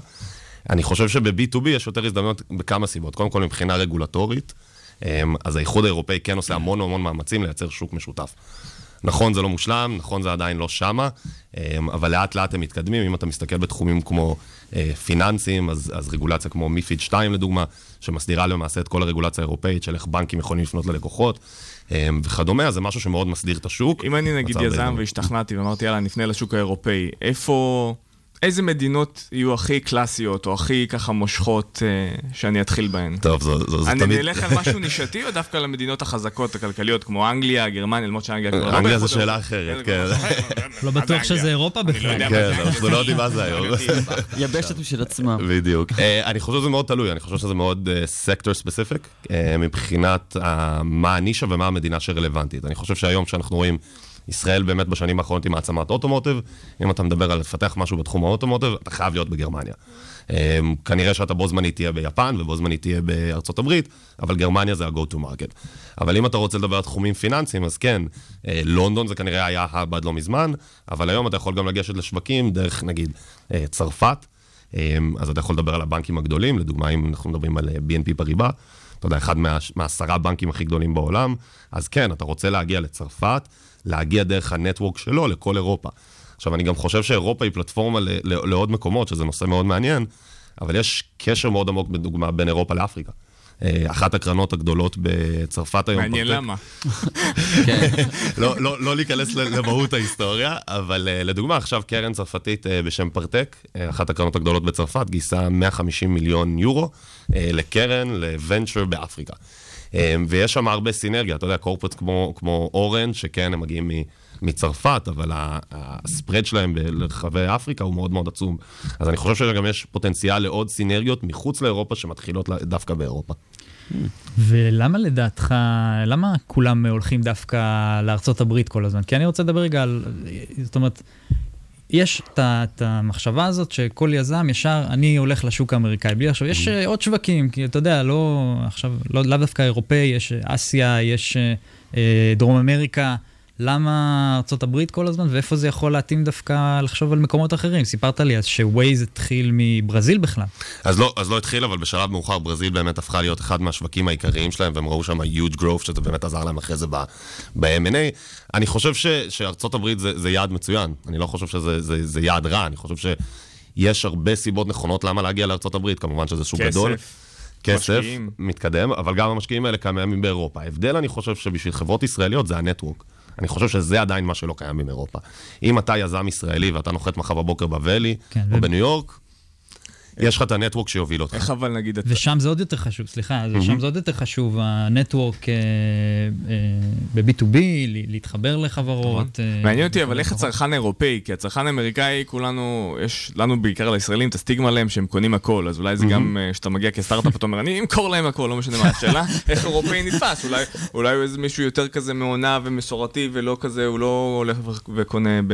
אני חושב שב-B2B יש יותר הזדמנויות בכמה סיבות. קודם כל מבחינה רגולטורית, אז האיחוד האירופאי כן עושה המון המון מאמצים לייצר שוק משותף. נכון, זה לא מושלם, נכון, זה עדיין לא שמה, אמ, אבל לאט לאט הם מתקדמים. אם אתה מסתכל בתחומים כמו אה, פיננסים, אז, אז רגולציה כמו מיפיד 2 לדוגמה, שמסדירה למעשה את כל הרגולציה האירופאית של איך בנקים יכולים לפנות ללקוחות אמ, וכדומה, אז זה משהו שמאוד מסדיר את השוק. אם אני נגיד יזם והשתכנעתי ואמרתי, יאללה, נפנה לשוק האירופאי, איפה... איזה מדינות יהו הכי קלאסיות, או הכי ככה מושכות, אה, שאני אתחיל בהן? טוב, זו, זו, זו אני תמיד... נלך על משהו נישתי, או דווקא למדינות החזקות הכלכליות, כמו אנגליה, גרמניה, למרות שאנגליה כבר לא אנגליה זו שאלה. אחרת, כן. לא בטוח שזה אירופה בכלל. כן, אנחנו לא יודעים מה זה היום. יבשת משל עצמה. בדיוק. אה, אני חושב שזה מאוד תלוי, אני חושב שזה מאוד סקטור ספציפיק, מבחינת אה, מה הנישה ומה המדינה שרלוונטית. אני חושב שהיום כשאנחנו רואים... ישראל באמת בשנים האחרונות היא מעצמת אוטומוטיב, אם אתה מדבר על לפתח משהו בתחום האוטומוטיב, אתה חייב להיות בגרמניה. אה, כנראה שאתה בו זמנית תהיה ביפן ובו זמנית תהיה בארצות הברית, אבל גרמניה זה ה-go to market. אבל אם אתה רוצה לדבר על תחומים פיננסיים, אז כן, אה, לונדון זה כנראה היה האב עד לא מזמן, אבל היום אתה יכול גם לגשת לשווקים דרך נגיד אה, צרפת, אה, אז אתה יכול לדבר על הבנקים הגדולים, לדוגמה אם אנחנו מדברים על אה, BNP פריבה, אתה יודע, אחד מה- מהעשרה בנקים הכי גדולים בעולם, אז כן, אתה רוצה להגיע לצרפת, להגיע דרך הנטוורק שלו לכל אירופה. עכשיו, אני גם חושב שאירופה היא פלטפורמה ל- ל- לעוד מקומות, שזה נושא מאוד מעניין, אבל יש קשר מאוד עמוק, בדוגמה, בין אירופה לאפריקה. אה, אחת הקרנות הגדולות בצרפת היום. מעניין למה. לא, לא, לא להיכנס למהות ההיסטוריה, אבל uh, לדוגמה, עכשיו קרן צרפתית uh, בשם פרטק, אחת הקרנות הגדולות בצרפת, גייסה 150 מיליון יורו לקרן, לוונצ'ר באפריקה. Um, ויש שם הרבה סינרגיה, אתה יודע, קורפרט כמו, כמו אורן, שכן, הם מגיעים. מצרפת, אבל הספרד שלהם ברחבי אפריקה הוא מאוד מאוד עצום. אז אני חושב שגם יש פוטנציאל לעוד סינרגיות מחוץ לאירופה שמתחילות דווקא באירופה. ולמה לדעתך, למה כולם הולכים דווקא לארצות הברית כל הזמן? כי אני רוצה לדבר רגע על, זאת אומרת, יש את המחשבה הזאת שכל יזם ישר, אני הולך לשוק האמריקאי. בלי עכשיו, יש אה, עוד שווקים, כי אתה יודע, לא עכשיו, לא, לאו דווקא אירופאי, יש אה, אסיה, יש אה, אה, דרום אמריקה. למה ארצות הברית כל הזמן, ואיפה זה יכול להתאים דווקא לחשוב על מקומות אחרים? סיפרת לי אז שווייז התחיל מברזיל בכלל. אז לא, אז לא התחיל, אבל בשלב מאוחר ברזיל באמת הפכה להיות אחד מהשווקים העיקריים שלהם, והם ראו שם huge growth, שזה באמת עזר להם אחרי זה ב-M&A. אני חושב ש, שארצות הברית זה, זה יעד מצוין, אני לא חושב שזה זה, זה יעד רע, אני חושב שיש הרבה סיבות נכונות למה להגיע לארצות הברית, כמובן שזה שוק כסף, גדול. כסף, משקיעים. מתקדם, אבל גם המשקיעים האלה קיימים באירופה. ההבדל, אני חושב, שבשביל חברות ישראליות זה הנטוורק. אני חושב שזה עדיין מה שלא קיים באירופה. אם אתה יזם ישראלי ואתה נוחת מחר בבוקר בוואלי, כן, או ו- בניו יורק, יש לך את הנטוורק שיוביל אותך. איך אבל נגיד... אתה- ושם זה עוד יותר חשוב, סליחה, מהמם. שם זה עוד יותר חשוב, הנטוורק אה, אה, ב-B2B, ל- להתחבר לחברות. אה, מעניין אותי, אבל איך. הצרכן האירופאי, כי הצרכן האמריקאי, כולנו, יש לנו בעיקר לישראלים את הסטיגמה עליהם שהם קונים הכל, אז אולי זה גם, אה, כשאתה מגיע כסטארט-אפ, אתה אומר, אני אמכור להם הכל, לא משנה מה. השאלה, איך אירופאי נתפס, אולי- אולי איזה מישהו יותר כזה מעונב ומסורתי, ולא כזה, הוא לא הולך וקונה ב...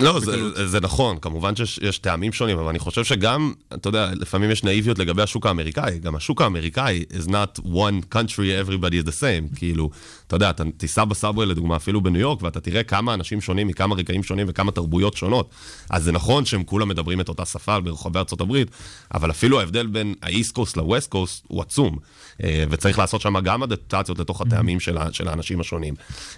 לא, זה, זה נכון, כמובן שיש יש טעמים שונים, אבל אני חושב שגם, אתה יודע, לפעמים יש נאיביות לגבי השוק האמריקאי, גם השוק האמריקאי is not one country, everybody is the same, כאילו, אתה יודע, אתה תיסע בסאבווי לדוגמה, אפילו בניו יורק, ואתה תראה כמה אנשים שונים מכמה רקעים שונים וכמה תרבויות שונות. אז זה נכון שהם כולם מדברים את אותה שפה ברחבי ארצות הברית, אבל אפילו ההבדל בין ה East Coast ל West Coast הוא עצום, אה, וצריך לעשות שם גם אדפטציות לתוך הטעמים של, של האנשים השונים.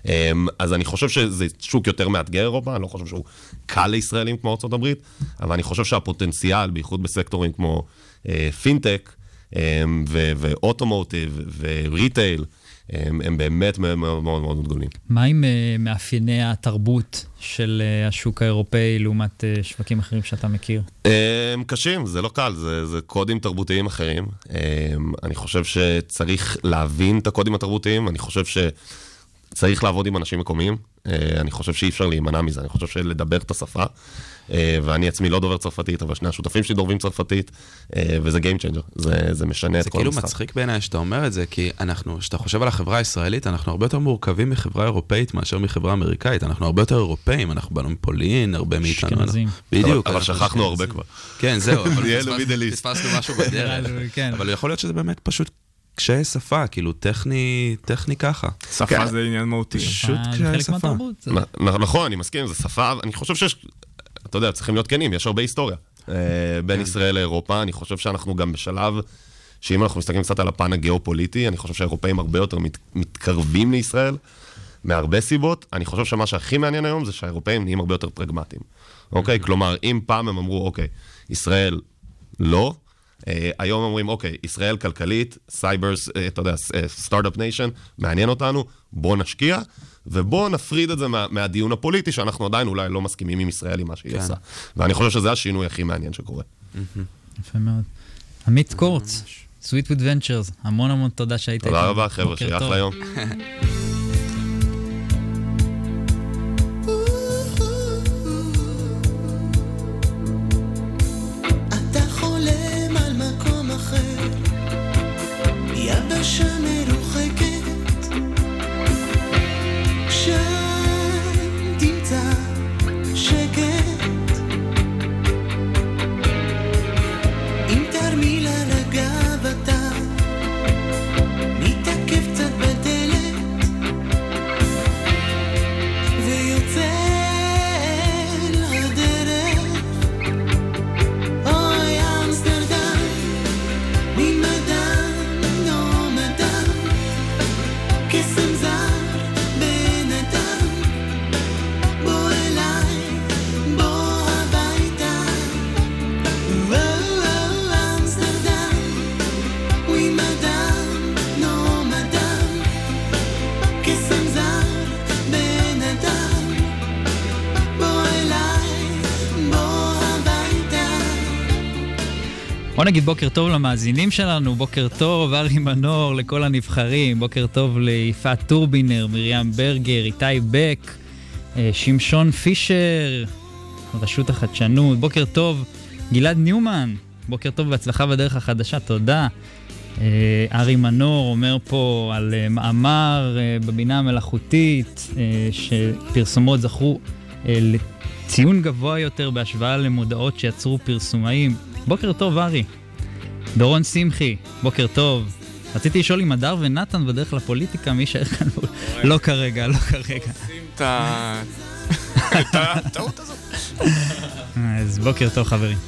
אה, אז אני חושב שזה שוק יותר מאתגר אירופה, אני לא חושב שהוא קל לישראלים כמו ארצות הברית, אבל אני חושב שהפוטנציאל, בייחוד בסקטורים כמו אה, פינטק, אה, ו automotive ו retail, הם, הם באמת מאוד מאוד מאוד גדולים. מה עם אה, מאפייני התרבות של אה, השוק האירופאי לעומת אה, שווקים אחרים שאתה מכיר? הם קשים, זה לא קל, זה, זה קודים תרבותיים אחרים. אני חושב שצריך להבין את הקודים התרבותיים, אני חושב שצריך לעבוד עם אנשים מקומיים, אה, אני חושב שאי אפשר להימנע מזה, אני חושב שלדבר את השפה, אה, ואני עצמי לא דובר צרפתית, אבל שני השותפים שלי דוברים צרפתית, אה, וזה Game Changer, זה, זה משנה את זה כל כאילו המשחק. מצחיק בעיניי שאתה אומר את זה, כי אנחנו, כשאתה חושב על החברה הישראלית, אנחנו הרבה יותר מורכבים מחברה אירופאית מאשר מחברה אמריקאית. אנחנו הרבה יותר אירופאים, אנחנו באנו מפולין, הרבה מאיתנו. אשכנזים. בדיוק. אבל- שכחנו הרבה. כבר. כן, זהו, אבל. פספסנו משהו בדרך. כן. אבל יכול להיות שזה באמת פשוט קשיי שפה, כאילו טכני, טכני ככה. שפה זה עניין מהותי. פשוט אה, זה קשיי שפה. זה- נכון, אני מסכים, זו שפה, אני חושב שיש, אתה יודע, צריכים להיות כנים, יש הרבה היסטוריה. אה, בין ישראל לאירופה, אני חושב שאנחנו גם בשלב, שאם אנחנו מסתכלים קצת על הפן הגיאופוליטי, אני חושב שהאירופאים הרבה יותר מת, מתקרבים לישראל, מהרבה סיבות. אני חושב שמה שהכי מעניין היום זה שהאירופאים נהיים הרבה יותר פרגמטיים. אוקיי? כלומר, אם פעם הם אמרו, אוקיי, ישראל לא, אה, היום אומרים, אוקיי, ישראל כלכלית, סייברס, אה, אתה יודע, Start-up Nation, מעניין אותנו, בוא נשקיע, ובוא נפריד את זה מה, מהדיון הפוליטי, שאנחנו עדיין אולי לא מסכימים עם ישראל עם מה שהיא כן. עושה. ואני חושב שזה השינוי הכי מעניין שקורה. יפה מאוד. עמית קורץ, Sweet with Ventures, המון המון תודה שהיית תודה איתנו. רבה, חבר'ה, שיהיה. אחלה יום. נגיד בוקר טוב למאזינים שלנו, בוקר טוב, ארי מנור, לכל הנבחרים, בוקר טוב ליפעת טורבינר, מרים ברגר, איתי בק, אה, שמשון פישר, רשות החדשנות, בוקר טוב, גלעד ניומן, בוקר טוב והצלחה בדרך החדשה, תודה. אה, ארי מנור אומר פה על אה, מאמר בבינה המלאכותית, שפרסומות זכו לציון גבוה יותר בהשוואה למודעות שיצרו פרסומאים. בוקר טוב, ארי. דורון שמחי, בוקר טוב. רציתי לשאול אם הדר ונתן בדרך לפוליטיקה, מי יישאר כאן? לא כרגע, לא כרגע. ה- את הטעות הזאת. אז בוקר טוב, חברים.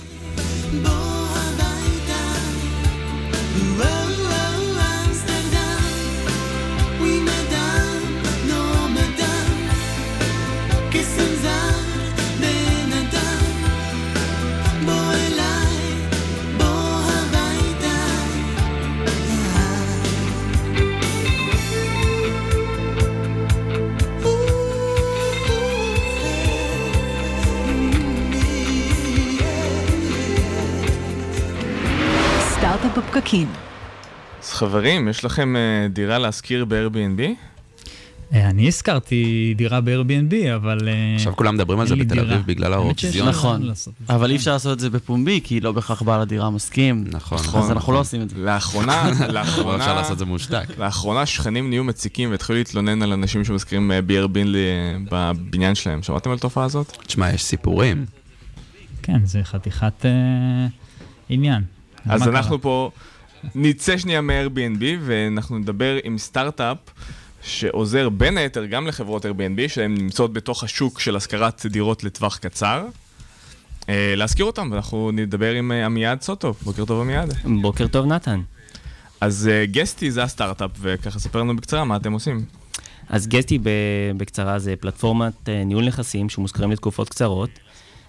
בפקקים. אז חברים, יש לכם אה, דירה להשכיר ב-Airbnb? אה, אני הזכרתי דירה ב-Airbnb, אבל... אה, עכשיו כולם מדברים על זה בתל. אביב בגלל. מה נכון. אבל אי אפשר לעשות את זה בפומבי, כי לא בהכרח בעל הדירה מסכים. נכון. אז אנחנו לא עושים את זה. לאחרונה, לאחרונה... אפשר לעשות את זה מושתק. לאחרונה שכנים נהיו מציקים והתחילו להתלונן על אנשים שמזכירים ב-Airbnb בבניין שלהם. שמעתם על התופעה הזאת? תשמע, יש סיפורים. כן, זה חתיכת עניין. אז אנחנו? פה נצא שנייה מ-Airbnb ואנחנו נדבר עם סטארט-אפ שעוזר בין היתר גם לחברות Airbnb שהן נמצאות בתוך השוק של השכרת דירות לטווח קצר. אה, להזכיר אותם, ואנחנו נדבר עם אה, עמיעד סוטו. בוקר טוב עמיעד. בוקר טוב נתן. אז אה, גסטי זה הסטארט-אפ, וככה ספר לנו בקצרה מה אתם עושים. אז גסטי בקצרה זה פלטפורמת ניהול נכסים שמושכרים לתקופות קצרות.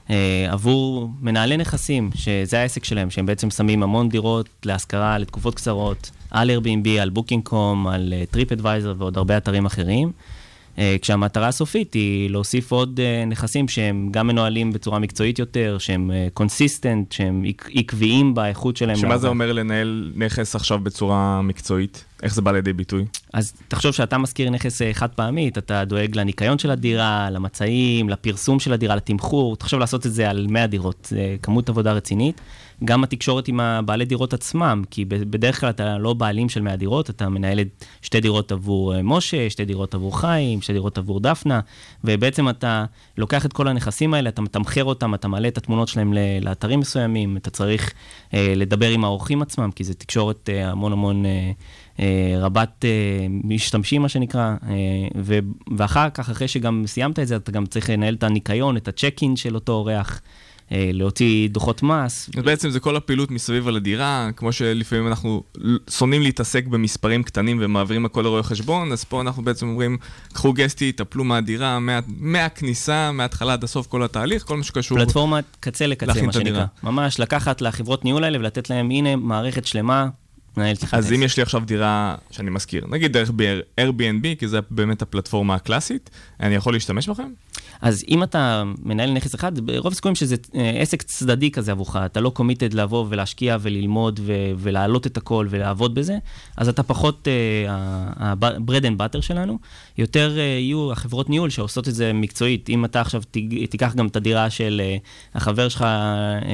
אה, עבור מנהלי נכסים, שזה העסק שלהם, שהם בעצם שמים המון דירות להשכרה לתקופות קצרות, על Airbnb, על Booking.com, על TripAdvisor ועוד הרבה אתרים אחרים. אה, כשהמטרה הסופית היא להוסיף עוד אה, נכסים שהם גם מנוהלים בצורה מקצועית יותר, שהם consistent, שהם עק- עקביים באיכות שלהם. שמה זה לעבוד. אומר לנהל נכס עכשיו בצורה מקצועית? איך זה בא לידי ביטוי? אז תחשוב שאתה משכיר נכס אה, חד פעמית, אתה דואג לניקיון של הדירה, למצעים, לפרסום של הדירה, לתמחור, תחשוב לעשות את זה על 100 דירות, זה כמות עבודה רצינית. גם התקשורת עם הבעלי דירות עצמם, כי בדרך כלל אתה לא בעלים של 100 דירות, אתה מנהל שתי דירות עבור אה, משה, שתי דירות עבור חיים, שתי דירות עבור דפנה, ובעצם אתה לוקח את כל הנכסים האלה, אתה מתמחר אותם, אתה מעלה את התמונות שלהם לאתרים מסוימים, אתה צריך אה, לדבר עם האורחים עצמם, כי זו תקשורת אה, המון המון... אה, רבת אה, משתמשים, מה שנקרא, אה, ו- ואחר כך, אחרי שגם סיימת את זה, אתה גם צריך לנהל את הניקיון, את הצ'ק-אין של אותו אורח, אה, להוציא דוחות מס. אז בעצם זה כל הפעילות מסביב על הדירה, כמו שלפעמים אנחנו שונאים להתעסק במספרים קטנים ומעבירים הכל לרואי חשבון, אז פה אנחנו בעצם אומרים, קחו גסטי, טפלו מהדירה, מה- מהכניסה, מההתחלה עד הסוף, כל התהליך, כל מה שקשור. פלטפורמת קצה לקצה, מה. שנקרא. ממש לקחת לחברות ניהול האלה ולתת להם, הנה, מערכת שלמה, מנהלת לך אז אם יש לי עכשיו דירה שאני משכיר, נגיד דרך Airbnb, כי זה באמת הפלטפורמה הקלאסית, אני יכול להשתמש בכם? אז אם אתה מנהל נכס אחד, ברוב הסיכויים שזה אה, עסק צדדי כזה עבורך, אתה לא קומיטד לבוא ולהשקיע וללמוד ו- ולהעלות את הכל ולעבוד בזה, אז אתה פחות ה-bread and butter שלנו, יותר אה, יהיו החברות ניהול שעושות את זה מקצועית. אם אתה עכשיו תיקח גם את הדירה של אה, החבר שלך אה,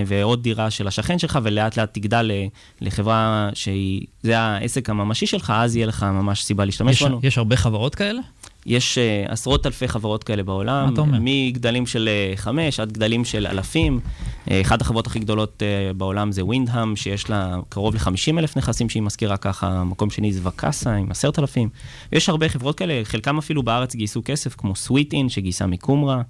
ועוד דירה של השכן שלך, ולאט לאט תגדל לחברה שהיא, זה העסק הממשי שלך, אז יהיה לך ממש סיבה להשתמש יש- בנו. יש הרבה חברות כאלה? יש uh, עשרות אלפי חברות כאלה בעולם, מה אתה אומר? מגדלים של uh, חמש עד גדלים של אלפים. Uh, אחת החברות הכי גדולות uh, בעולם זה ווינדהאם, שיש לה קרוב ל-50 אלף נכסים שהיא מזכירה ככה, מקום שני זה וקאסה עם עשרת אלפים. יש הרבה חברות כאלה, חלקם אפילו בארץ גייסו כסף, כמו סוויט אין שגייסה מקומרה.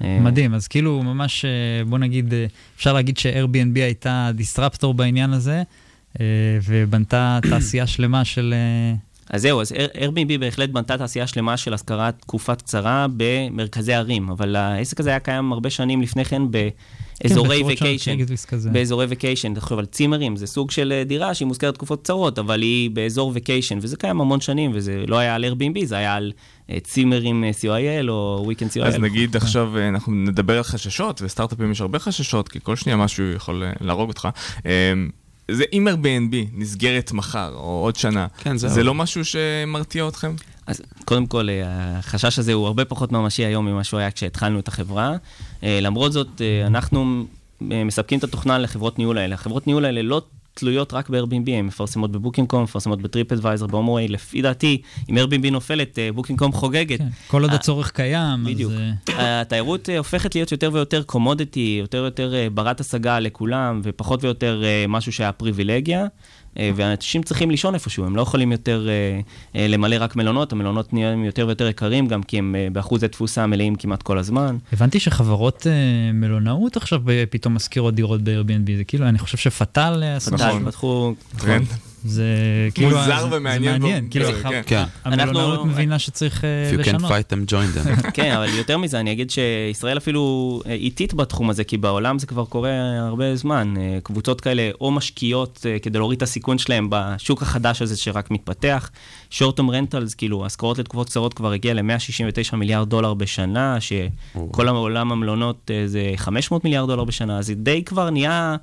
מדהים, אז כאילו ממש, בוא נגיד, אפשר להגיד ש-Airbnb הייתה disruptor בעניין הזה, ובנתה תעשייה שלמה של... אז זהו, אז Airbnb בהחלט בנתה תעשייה שלמה של השכרת תקופת קצרה במרכזי ערים, אבל העסק הזה היה קיים הרבה שנים לפני כן באזורי. אקזיס כזה. באזורי vacation, תחשוב על צימרים, זה סוג של אה, דירה שהיא מושכרת ל תקופות קצרות, אבל היא באזור vacation, וזה קיים המון שנים, וזה לא היה על Airbnb, זה היה על אה, צימרים אה, CIL או Weekend CIL. אז נגיד עכשיו אנחנו נדבר על חששות, וסטארט-אפים יש הרבה חששות, כי כל שנייה משהו יכול להרוג אותך. זה אם Airbnb נסגרת מחר, או עוד שנה, כן, זהו. זה לא משהו שמרתיע אתכם? אז קודם כל, אה, החשש הזה הוא הרבה פחות ממשי היום ממה שהוא היה כשהתחלנו את החברה. אה, למרות זאת, אה, אנחנו מספקים את התוכנה לחברות ניהול האלה. החברות ניהול האלה לא תלויות רק ב-Airbnb, הן מפרסמות בבוקינג.קום, מפרסמות בטריפ אדוויזר, בהומווי, לפי דעתי, אם Airbnb נופלת, אה, Booking.com חוגגת. כל עוד אה, הצורך קיים, בדיוק. אז... אה, התיירות אה, הופכת להיות יותר ויותר commodity, יותר ויותר אה, ברת השגה לכולם, ופחות ויותר אה, משהו שהיה פריבילגיה. אה, ואנשים צריכים לישון איפשהו, הם לא יכולים יותר אה, אה, למלא רק מלונות, המלונות נהיים יותר ויותר יקרים, גם כי הם באחוזי תפוסה מלאים כמעט כל הזמן. הבנתי שחברות מלונאות עכשיו פתאום משכירות דירות ב-Airbnb, זה כאילו, אני חושב פטל, משהו. פתחו... טרנד. זה כאילו... מוזר ומעניין זה מעניין, כאילו, כן, כן. כן. המלונאות אנחנו- מבינה שצריך אה, If you can לשנות. fight them, join them. כן, אבל יותר מזה, אני אגיד שישראל אפילו אה, איטית בתחום הזה, כי בעולם זה כבר קורה הרבה זמן. אה, קבוצות כאלה או משקיעות כדי להוריד את הסיכון שלהם בשוק החדש הזה שרק מתפתח. Short-term rentals, כאילו, השכרות לתקופות קצרות כבר הגיע ל-169 מיליארד דולר בשנה, שכל העולם המלונות אה, זה 500 מיליארד דולר בשנה, אז זה די כבר נהיה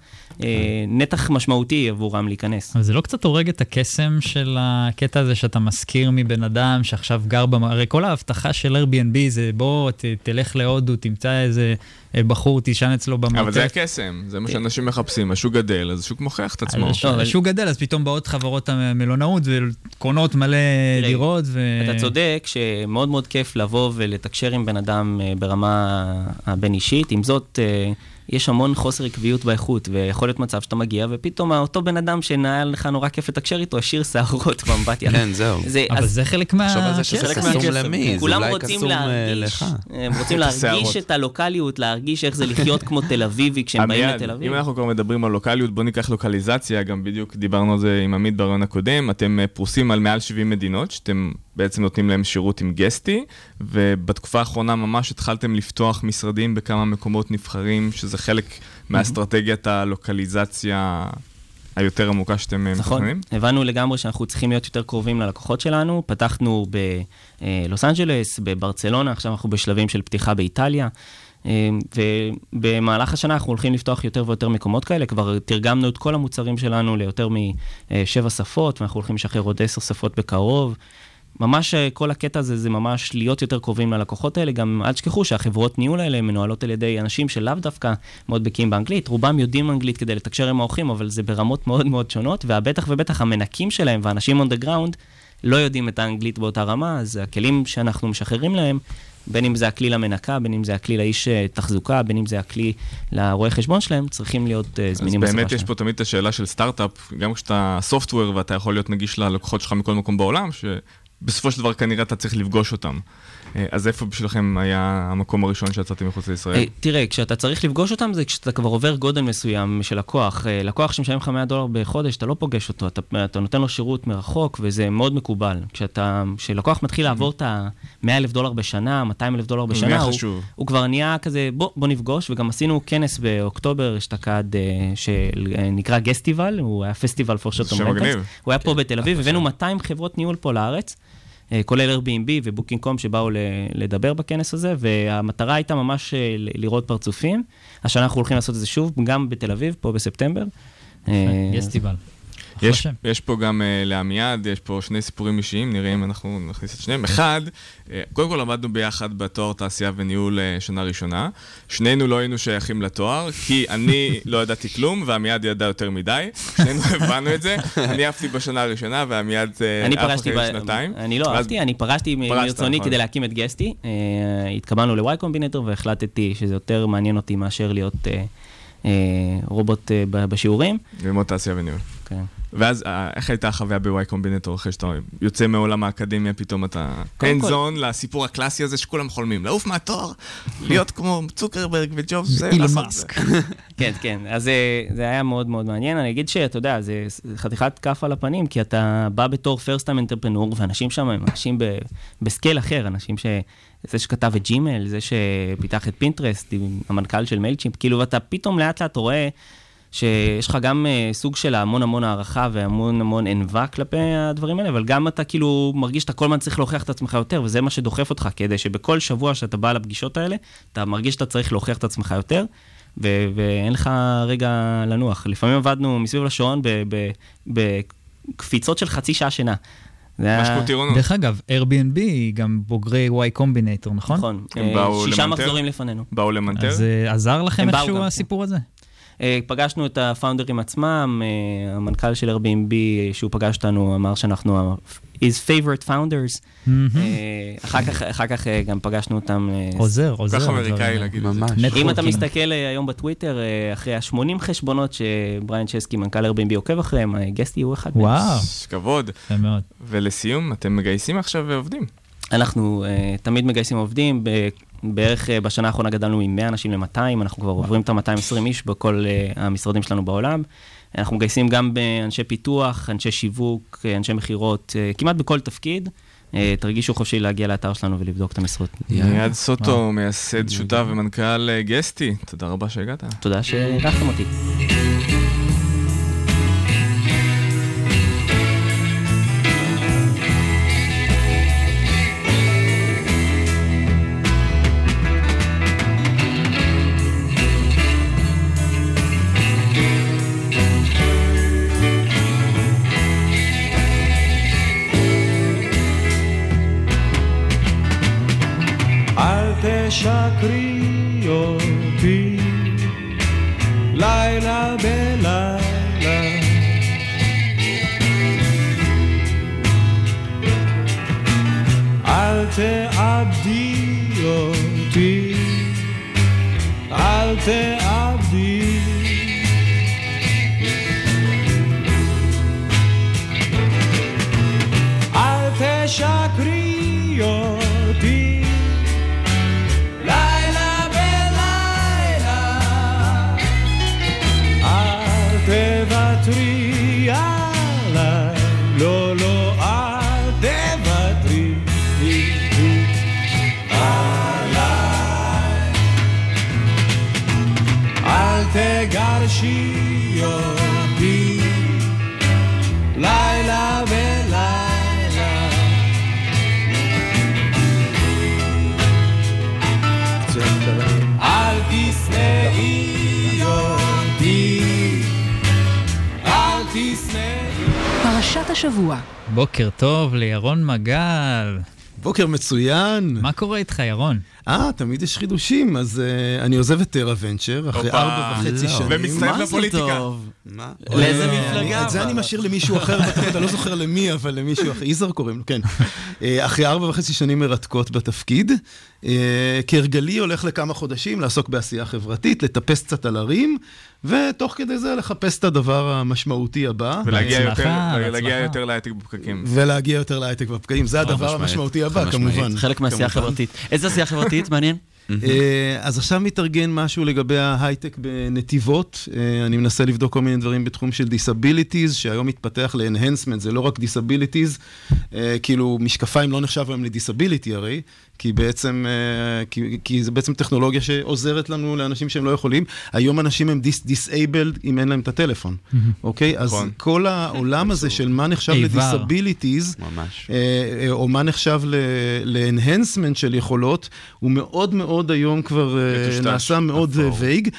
אה, נתח משמעותי עבורם להיכנס. אבל זה לא קצת הורג את הקסם של הקטע הזה שאתה משכיר מבן אדם שעכשיו גר במ... הרי כל ההבטחה של Airbnb זה בוא, ת, תלך להודו, תמצא איזה בחור, תישן אצלו במרתף. אבל זה הקסם, זה מה שאנשים מחפשים, השוק גדל, אז השוק מוכיח את עצמו. הש- השוק גדל, אז פתאום באות חברות המלונאות וקונות מלא דירות. אתה צודק שמאוד מאוד כיף לבוא ולתקשר עם בן אדם אה, ברמה הבין-אישית, עם זאת, אה, יש המון חוסר עקביות באיכות, ויכול להיות מצב שאתה מגיע, ופתאום אותו בן אדם שנהיה לך נורא כיף לתקשר איתו, השאיר שערות באמבטיה. כן, זהו. אבל זה חלק מה... תחשוב על זה שזה קסום. למי, זה כולם אולי רוצים קסום אה, להרגיש, לך. הם רוצים את להרגיש. את הלוקאליות, להרגיש איך זה לחיות כמו תל אביבי כשהם באים לתל אביב. אם אנחנו כבר מדברים על לוקאליות, בוא ניקח לוקליזציה, גם בדיוק דיברנו על זה עם עמית ברעיון הקודם, אתם אה, פרוסים על מעל 70 מדינות, שאתם בעצם נותנים להם שירות עם גסטי, ובתקופה האחרונה ממש התחלתם לפתוח משרדים בכמה מקומות נבחרים, שזה חלק מאסטרטגיית הלוקליזציה היותר עמוקה שאתם אה, נכון, מתכננים. הבנו לגמרי שאנחנו צריכים להיות יותר קרובים ללקוחות שלנו. פתחנו בלוס אנג'לס, בברצלונה, עכשיו אנחנו בשלבים של פתיחה באיטליה. אה, ובמהלך השנה אנחנו הולכים לפתוח יותר ויותר מקומות כאלה, כבר תרגמנו את כל המוצרים שלנו ליותר משבע שפות, ואנחנו הולכים לשחרר עוד עשר שפות בקרוב. ממש אה, כל הקטע הזה זה ממש להיות יותר קרובים ללקוחות האלה, גם אל תשכחו שהחברות ניהול האלה מנוהלות על ידי אנשים שלאו דווקא מאוד בקיאים באנגלית, רובם יודעים אנגלית כדי לתקשר עם האורחים, אבל זה ברמות מאוד מאוד שונות, והבטח ובטח המנקים שלהם והאנשים on the ground לא יודעים את האנגלית באותה רמה, אז הכלים שאנחנו משחררים להם, בין אם זה הכלי למנקה, בין אם זה הכלי לאיש אה, תחזוקה, בין אם זה הכלי לרואה חשבון שלהם, צריכים להיות אז זמינים באמת שלהם. יש פה תמיד את השאלה של סטארט-אפ, גם כשאתה סופטוור ואתה יכול להיות נגיש ללקוחות שלך מכל מקום בעולם, שבסופו של דבר כנראה אתה צריך לפגוש אותם. אה, אז איפה בשבילכם היה המקום הראשון שיצאתם מחוץ לישראל? אה, תראה, כשאתה צריך לפגוש אותם זה כשאתה כבר עובר גודל מסוים של לקוח. אה, לקוח שמשלם לך 100 דולר בחודש, אתה לא פוגש אותו, אתה, אתה נותן לו שירות מרחוק וזה מאוד מקובל. כשאתה, כשלקוח מתחיל לעבור את ה-100 אלף דולר בשנה, 200 אלף דולר בשנה, הוא, חשוב. הוא כבר נהיה כזה, בוא, בוא נפגוש, וגם עשינו כנס באוקטובר אשתקד שנקרא גסטיבל, הוא היה פסטיבל פור שוטום מגניב. הוא היה פה בתל אביב, הבאנו 200 חברות ניהול פה לארץ. אה, כולל Airbnb ובוקינג.com שבאו ל- לדבר בכנס הזה, והמטרה הייתה ממש אה, לראות פרצופים. השנה אנחנו הולכים לעשות את זה שוב, גם בתל אביב, פה בספטמבר. גסטיבל. יש, יש פה גם uh, לעמיעד, יש פה שני סיפורים אישיים, נראה אם אנחנו נכניס את שניהם. אחד, uh, קודם כל למדנו ביחד בתואר תעשייה וניהול uh, שנה ראשונה. שנינו לא היינו שייכים לתואר, כי אני לא ידעתי כלום, ועמיעד ידע יותר מדי. שנינו הבנו את זה. אני עפתי בשנה הראשונה, ועמיעד uh, אחרי ב- שנתיים. אני לא אהבתי, אני פרשתי מרצוני נכון. כדי להקים את גסטי. אה, התקבלנו ל-Y קומבינטור והחלטתי שזה יותר מעניין אותי מאשר להיות אה, אה, רובוט אה, בשיעורים. ללמוד תעשייה וניהול. כן. ואז אה, איך הייתה החוויה ב-Y קומבינטור אחרי שאתה יוצא מעולם האקדמיה, פתאום אתה אין זון לסיפור הקלאסי הזה שכולם חולמים, לעוף מהתואר, להיות כמו צוקרברג וג'ובס, זה אילון מאסק. כן, כן, אז זה, זה היה מאוד מאוד מעניין. אני אגיד שאתה יודע, זה חתיכת כף על הפנים, כי אתה בא בתור first time entrepreneur, ואנשים שם הם אנשים ב, ב scale אחר, אנשים ש... זה שכתב את ג'ימל, זה שפיתח את פינטרסט, המנכ"ל של מיילצ'ימפ, כאילו, ואתה פתאום לאט לאט רואה שיש לך גם uh, סוג של המון המון הערכה והמון המון ענווה כלפי הדברים האלה, אבל גם אתה כאילו מרגיש שאתה כל הזמן צריך להוכיח את עצמך יותר, וזה מה שדוחף אותך, כדי שבכל שבוע שאתה בא לפגישות האלה, אתה מרגיש שאתה צריך להוכיח את עצמך יותר. ו- ואין לך רגע לנוח. לפעמים עבדנו מסביב לשעון ב- ב- בקפיצות של חצי שעה שינה. טירונות. דרך אגב, Airbnb היא גם בוגרי Y קומבינטור, נכון? נכון, הם אה, באו שישה למנטר? מחזורים לפנינו. באו למנטר? אז אה, עזר לכם איכשהו הסיפור הזה? אה, פגשנו את הפאונדרים עצמם, אה, המנכ"ל של Airbnb, שהוא פגש אותנו, אמר שאנחנו his favorite founders. אה, אחר כך- אחר כך גם פגשנו אותם. עוזר, עוזר. כך הדברים אמריקאי. להגיד את זה. ממש. אם אתה. מסתכל היום בטוויטר, אחרי ה-80 חשבונות שבריאן צ'סקי, מנכ"ל Airbnb, עוקב אחריהם, אה, גסטי הוא אחד מהם. וואו, כבוד. יפה מאוד. ולסיום, אתם מגייסים עכשיו ועובדים. אנחנו uh, תמיד מגייסים עובדים, בערך אה, בשנה האחרונה גדלנו מ-100 אנשים ל-200, אנחנו כבר עוברים את ה-220 איש בכל אה, המשרדים שלנו בעולם. אנחנו מגייסים גם באנשי פיתוח, אנשי שיווק, אה, אנשי מכירות, אה, כמעט בכל תפקיד. אה, תרגישו חופשי להגיע לאתר שלנו ולבדוק את המשרות. מיד סוטו, מייסד, שותף ומנכ"ל אה, גסטי, תודה רבה שהגעת. תודה שאירחתם אותי. תשקרי אותי לילה בלילה. אל תאבדי אותי אל תאבדי השבוע. בוקר טוב לירון מגל. בוקר מצוין. מה קורה איתך, ירון? אה, תמיד יש חידושים, אז uh, אני עוזב את טרה ונצ'ר אחרי. ארבע וחצי לא. שנים. ומצטרף מה זה לפוליטיקה. טוב? מה? לאיזה אה, מפלגה את זה? אני משאיר למישהו אחר אני לא זוכר למי, אבל למישהו אחר. יזהר קוראים לו, כן. אה, אחרי ארבע וחצי שנים מרתקות בתפקיד. אה, כהרגלי הולך לכמה חודשים לעסוק בעשייה חברתית, לטפס קצת על הרים, ותוך כדי זה לחפש את הדבר המשמעותי הבא. ולהגיע יותר- בהצלחה, להגיע בהצלחה. יותר להייטק בפקקים. ולהגיע יותר להייטק בפקקים, זה הדבר משמעית, המשמעותי הבא. כמובן. חלק מהעשייה. החברתית. איזה עשייה חברתית? מעניין. אה, אז עכשיו מתארגן משהו לגבי ההייטק בנתיבות. אה, אני מנסה לבדוק כל מיני דברים בתחום של disabilities, שהיום מתפתח ל-enhancement, זה לא רק disabilities, כאילו משקפיים לא נחשב היום ל disability הרי, כי בעצם, אה, כי, כי זה בעצם טכנולוגיה שעוזרת לנו לאנשים שהם לא יכולים. היום אנשים הם dis- disabled אם אין להם את הטלפון, אוקיי? אז נכון. כל העולם הזה של מה נחשב. לדיסביליטיז. אה, אה, או מה נחשב ל-enhancement של יכולות, הוא מאוד מאוד היום כבר נעשה מאוד. וייג.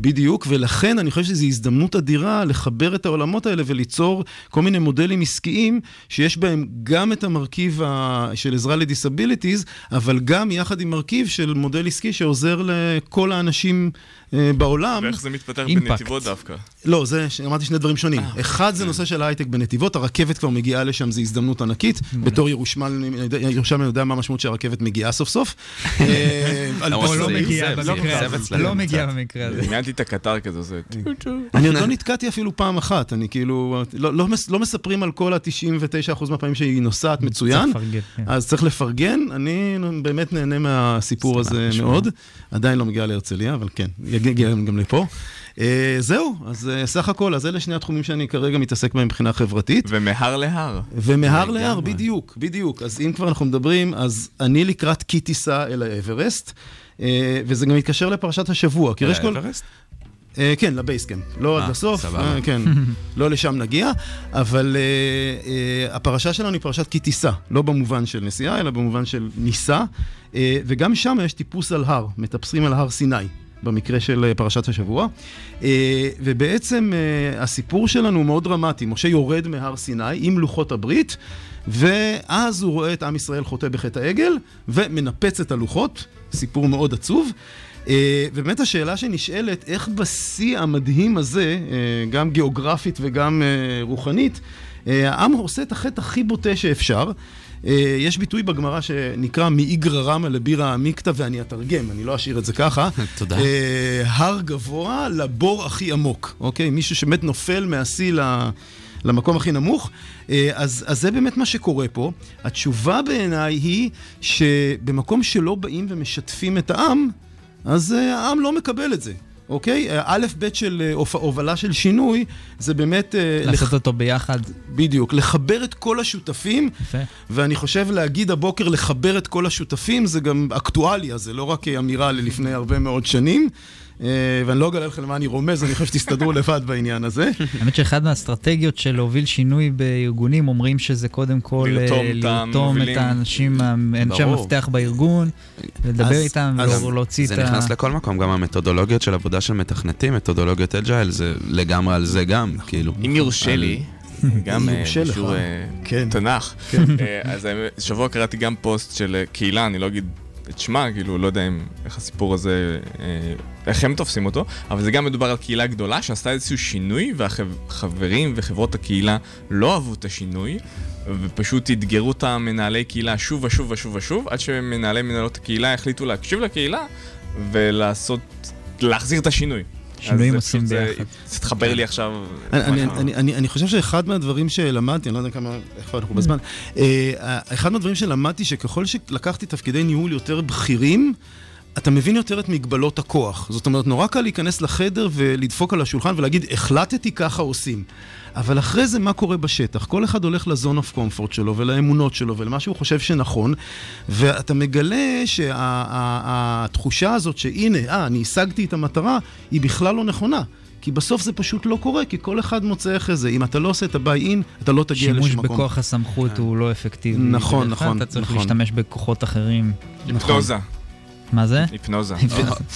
בדיוק, ולכן אני חושב שזו הזדמנות אדירה לחבר את העולמות האלה וליצור כל מיני מודלים עסקיים שיש בהם גם את המרכיב ה- של עזרה לדיסביליטיז, אבל גם יחד עם מרכיב של מודל עסקי שעוזר לכל האנשים אה, בעולם. ואיך זה מתפתח אימפקט. בנתיבות דווקא. לא, זה, אמרתי שני דברים שונים. אה, אחד זה נושא של ההייטק בנתיבות, הרכבת כבר מגיעה לשם, זו הזדמנות ענקית. בתור ירושלמי, ירושלמי יודע מה המשמעות שהרכבת מגיעה סוף סוף. אה. לא שזה מגיע יוסף, זה במקרה הזה. דמיינתי את הקטר כזה, זה... אני עוד לא נתקעתי אפילו פעם אחת, אני כאילו, לא, לא, לא מספרים על כל ה-99% מהפעמים שהיא נוסעת מצוין, כן. אז צריך לפרגן, אני באמת נהנה מהסיפור הזה. מאוד. עדיין לא מגיע להרצליה, אבל כן, יגיע גם לפה. אה, זהו, אז אה, סך הכל, אז אלה שני התחומים שאני כרגע מתעסק בהם מבחינה חברתית. ומהר להר. ומהר. להר, בדיוק, בדיוק. אז אם כבר אנחנו מדברים, אז אני לקראת קי טיסה אל האברסט, אה, וזה גם מתקשר לפרשת השבוע. כי יש כל... לאברסט? אה, כן, לבייסקאמפ. לא אה, עד סבבה. אה, כן, לא לשם נגיע, אבל אה, אה, הפרשה שלנו היא פרשת כי תיסע, לא במובן של נסיעה, אלא במובן של ניסה, אה, וגם שם יש טיפוס על הר, מטפסים על הר סיני. במקרה של אה, פרשת השבוע. אה, ובעצם אה, הסיפור שלנו הוא מאוד דרמטי. משה יורד מהר סיני עם לוחות הברית, ואז הוא רואה את עם ישראל חוטא בחטא העגל, ומנפץ את הלוחות, סיפור מאוד עצוב. אה, ובאמת השאלה שנשאלת, איך בשיא המדהים הזה, אה, גם גיאוגרפית וגם אה, רוחנית, העם עושה את החטא הכי בוטה שאפשר. יש ביטוי בגמרא שנקרא מאיגרא רמא לבירא עמיקתא, ואני אתרגם, אני לא אשאיר את זה ככה. תודה. הר גבוה לבור הכי עמוק, אוקיי? מישהו שבאמת נופל מהשיא ל... למקום הכי נמוך. אז, אז זה באמת מה שקורה פה. התשובה בעיניי היא שבמקום שלא באים ומשתפים את העם, אז אה, העם לא מקבל את זה. אוקיי? א', ב' של אה, הובלה של שינוי, זה באמת... אה, לעשות אותו ביחד. בדיוק, לחבר את כל השותפים, יפה. ואני חושב להגיד הבוקר לחבר את כל השותפים זה גם אקטואליה, זה לא רק אמירה ללפני הרבה מאוד שנים. אה, ואני לא אגלה לכם למה אני רומז, אני חושב שתסתדרו לבד בעניין הזה. האמת שאחת מהאסטרטגיות של להוביל שינוי בארגונים, אומרים שזה קודם כל לרתום אה, את האנשים, אנשי. המפתח בארגון, לדבר איתם ולהוציא את זה ה... נכנס לכל מקום, גם המתודולוגיות של עבודה של מתכנתים, מתודולוגיות אג'ייל, זה לגמרי על זה גם, כאילו. אם יורשה לי, גם אה, אה, כן. תנ"ך. כן. אז השבוע קראתי גם פוסט של קהילה, אני לא אגיד את שמה, כאילו, לא יודע אם- איך הסיפור הזה, אה, איך הם תופסים אותו, אבל זה גם מדובר על קהילה גדולה שעשתה איזשהו שינוי, והחברים וחברות הקהילה לא אהבו את השינוי. ופשוט אתגרו את המנהלי קהילה שוב ושוב ושוב ושוב, עד שמנהלי מנהלות הקהילה החליטו להקשיב לקהילה ולעשות, להחזיר את השינוי. שינויים עושים ביחד. זה התחבר לי עכשיו. אני, אני, משהו. אני, אני, אני חושב שאחד מהדברים שלמדתי, אני לא יודע כמה, איפה אנחנו בזמן, אה, אחד מהדברים שלמדתי שככל שלקחתי תפקידי ניהול יותר בכירים, אתה מבין יותר את מגבלות הכוח. זאת אומרת, נורא קל להיכנס לחדר ולדפוק על השולחן ולהגיד, החלטתי ככה עושים. אבל אחרי זה, מה קורה בשטח? כל אחד הולך לזון אוף קומפורט שלו ולאמונות שלו ולמה שהוא חושב שנכון, ואתה מגלה שהתחושה הזאת שהנה, אה, אני השגתי את המטרה, היא בכלל לא נכונה. כי בסוף זה פשוט לא קורה, כי כל אחד מוצא איך זה. אם אתה לא עושה את ה-buy-in, אתה לא תגיע לשום שימוש מקום. בכוח הסמכות הוא לא אפקטיבי. נכון, כלל נכון, אתה צריך נכון. להשתמש בכוחות אחרים. היפנוזה. מה זה? היפנוזה.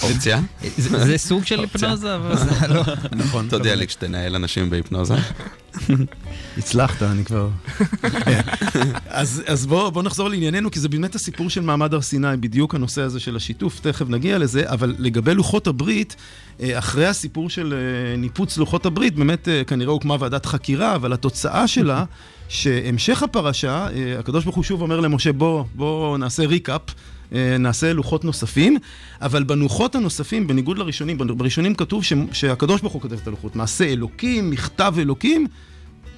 אופציה? זה סוג של היפנוזה, אבל זה לא... נכון. תודיע לי כשתנהל אנשים בהיפנוזה. הצלחת, אני כבר... אז, אז בואו בוא נחזור לענייננו, כי זה באמת הסיפור של מעמד הר סיני, בדיוק הנושא הזה של השיתוף, תכף נגיע לזה, אבל לגבי לוחות הברית, אה, אחרי הסיפור של אה, ניפוץ לוחות הברית, באמת אה, כנראה הוקמה ועדת חקירה, אבל התוצאה שלה, שהמשך הפרשה, הקדוש ברוך הוא שוב אומר למשה, בוא, בוא נעשה ריקאפ. אה, נעשה לוחות נוספים, אבל בלוחות הנוספים, בניגוד לראשונים, בראשונים כתוב ש, שהקדוש ברוך הוא כותב את הלוחות. מעשה אלוקים, מכתב אלוקים,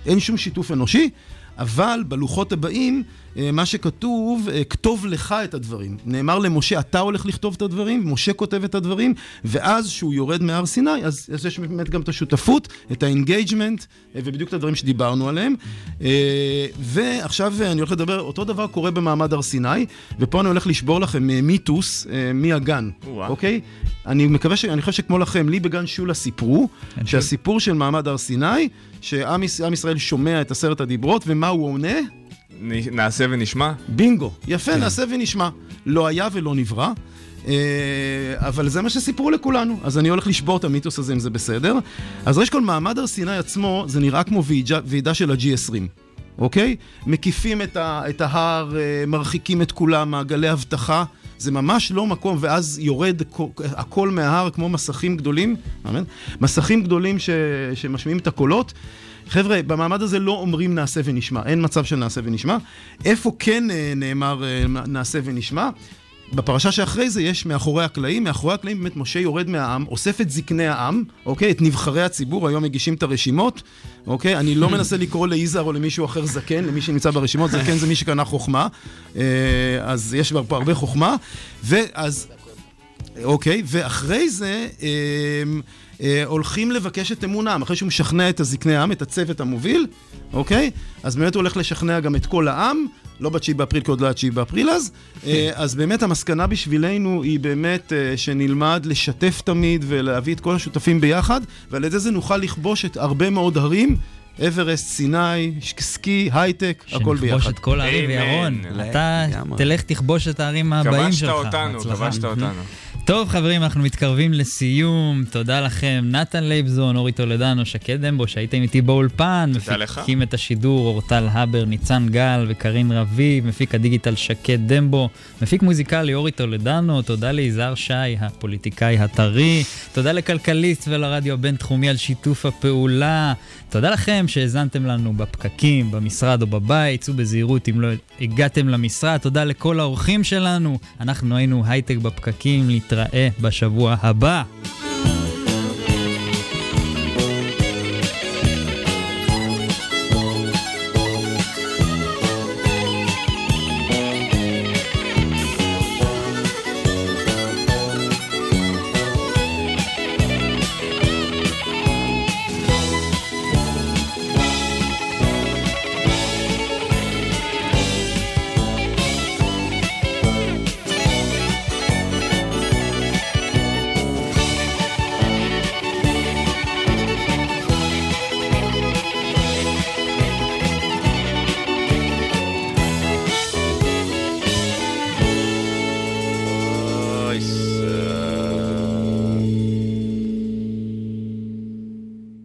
אין שום שיתוף אנושי, אבל בלוחות הבאים, מה שכתוב, אה, כתוב לך את הדברים. נאמר למשה, אתה הולך לכתוב את הדברים, משה כותב את הדברים, ואז כשהוא יורד מהר סיני, אז, אז יש באמת גם את השותפות, את ה engagement, אה, ובדיוק את הדברים שדיברנו עליהם. אה, ועכשיו אה, אני הולך לדבר, אותו דבר קורה במעמד הר סיני, ופה אני הולך לשבור לכם אה, מיתוס אה, מהגן. אוקיי? אני מקווה ש... אני חושב שכמו לכם, לי בגן שולה סיפרו, שהסיפור של מעמד הר סיני, שעם יש- עם ישראל שומע את עשרת הדיברות, ומה הוא עונה? נעשה ונשמע. בינגו. יפה, נעשה ונשמע. לא היה ולא נברא. אה, אבל זה מה שסיפרו לכולנו, אז אני הולך לשבור את המיתוס הזה אם זה בסדר. אז ראש כל מעמד הר סיני עצמו, זה נראה כמו ועידה, ועידה של ה-G20, אוקיי? מקיפים את, ה, את ההר, אה, מרחיקים את כולם, מעגלי אבטחה. זה ממש לא מקום, ואז יורד הכ- הכל מההר כמו מסכים גדולים, אמן? מסכים גדולים ש, שמשמיעים את הקולות. חבר'ה, במעמד הזה לא אומרים נעשה ונשמע, אין מצב של נעשה ונשמע. איפה כן אה, נאמר אה, נעשה ונשמע? בפרשה שאחרי זה יש מאחורי הקלעים, מאחורי הקלעים באמת משה יורד מהעם, אוסף את זקני העם, אוקיי? את נבחרי הציבור, היום מגישים את הרשימות, אוקיי? אני לא מנסה לקרוא ליזהר או למישהו אחר זקן, למי שנמצא ברשימות, זקן זה מי שקנה חוכמה, אה, אז יש פה הרבה חוכמה, ואז... אוקיי, ואחרי זה אה, אה, הולכים לבקש את אמון העם, אחרי שהוא משכנע את הזקני העם, את הצוות המוביל, אוקיי? אז באמת הוא הולך לשכנע גם את כל העם, לא ב-9 באפריל, כי עוד לא היה 9 באפריל אז. אה, אז באמת המסקנה בשבילנו היא באמת אה, שנלמד לשתף תמיד ולהביא את כל השותפים ביחד, ועל ידי זה נוכל לכבוש את הרבה מאוד הרים. אברסט, סיני, סקי, הייטק, הכל ביחד. שנכבוש את כל הערים, אמן. וירון, אתה. תלך תכבוש את הערים הבאים כמו שכבשת שלך. אותנו, בהצלחה. כבשת אותנו. טוב חברים, אנחנו מתקרבים לסיום, תודה לכם. נתן לייבזון, אורי טולדנו, שקד דמבו, שהייתם איתי באולפן. תודה לך. מפיקים את השידור, אורטל הבר, ניצן גל וקרין רביב, מפיק הדיגיטל שקד דמבו, מפיק מוזיקלי אורי טולדנו, תודה ליזהר שי, הפוליטיקאי הטרי, תודה לכלכליסט ולרדיו הבינתחומי על שיתוף הפעולה. תודה לכם שהאזנתם לנו בפקקים, במשרד או בבית, צאו בזהירות אם לא הגעתם למשרד. תודה לכל האורחים שלנו. אנחנו היינו הייטק בפקקים, נתראה בשבוע הבא.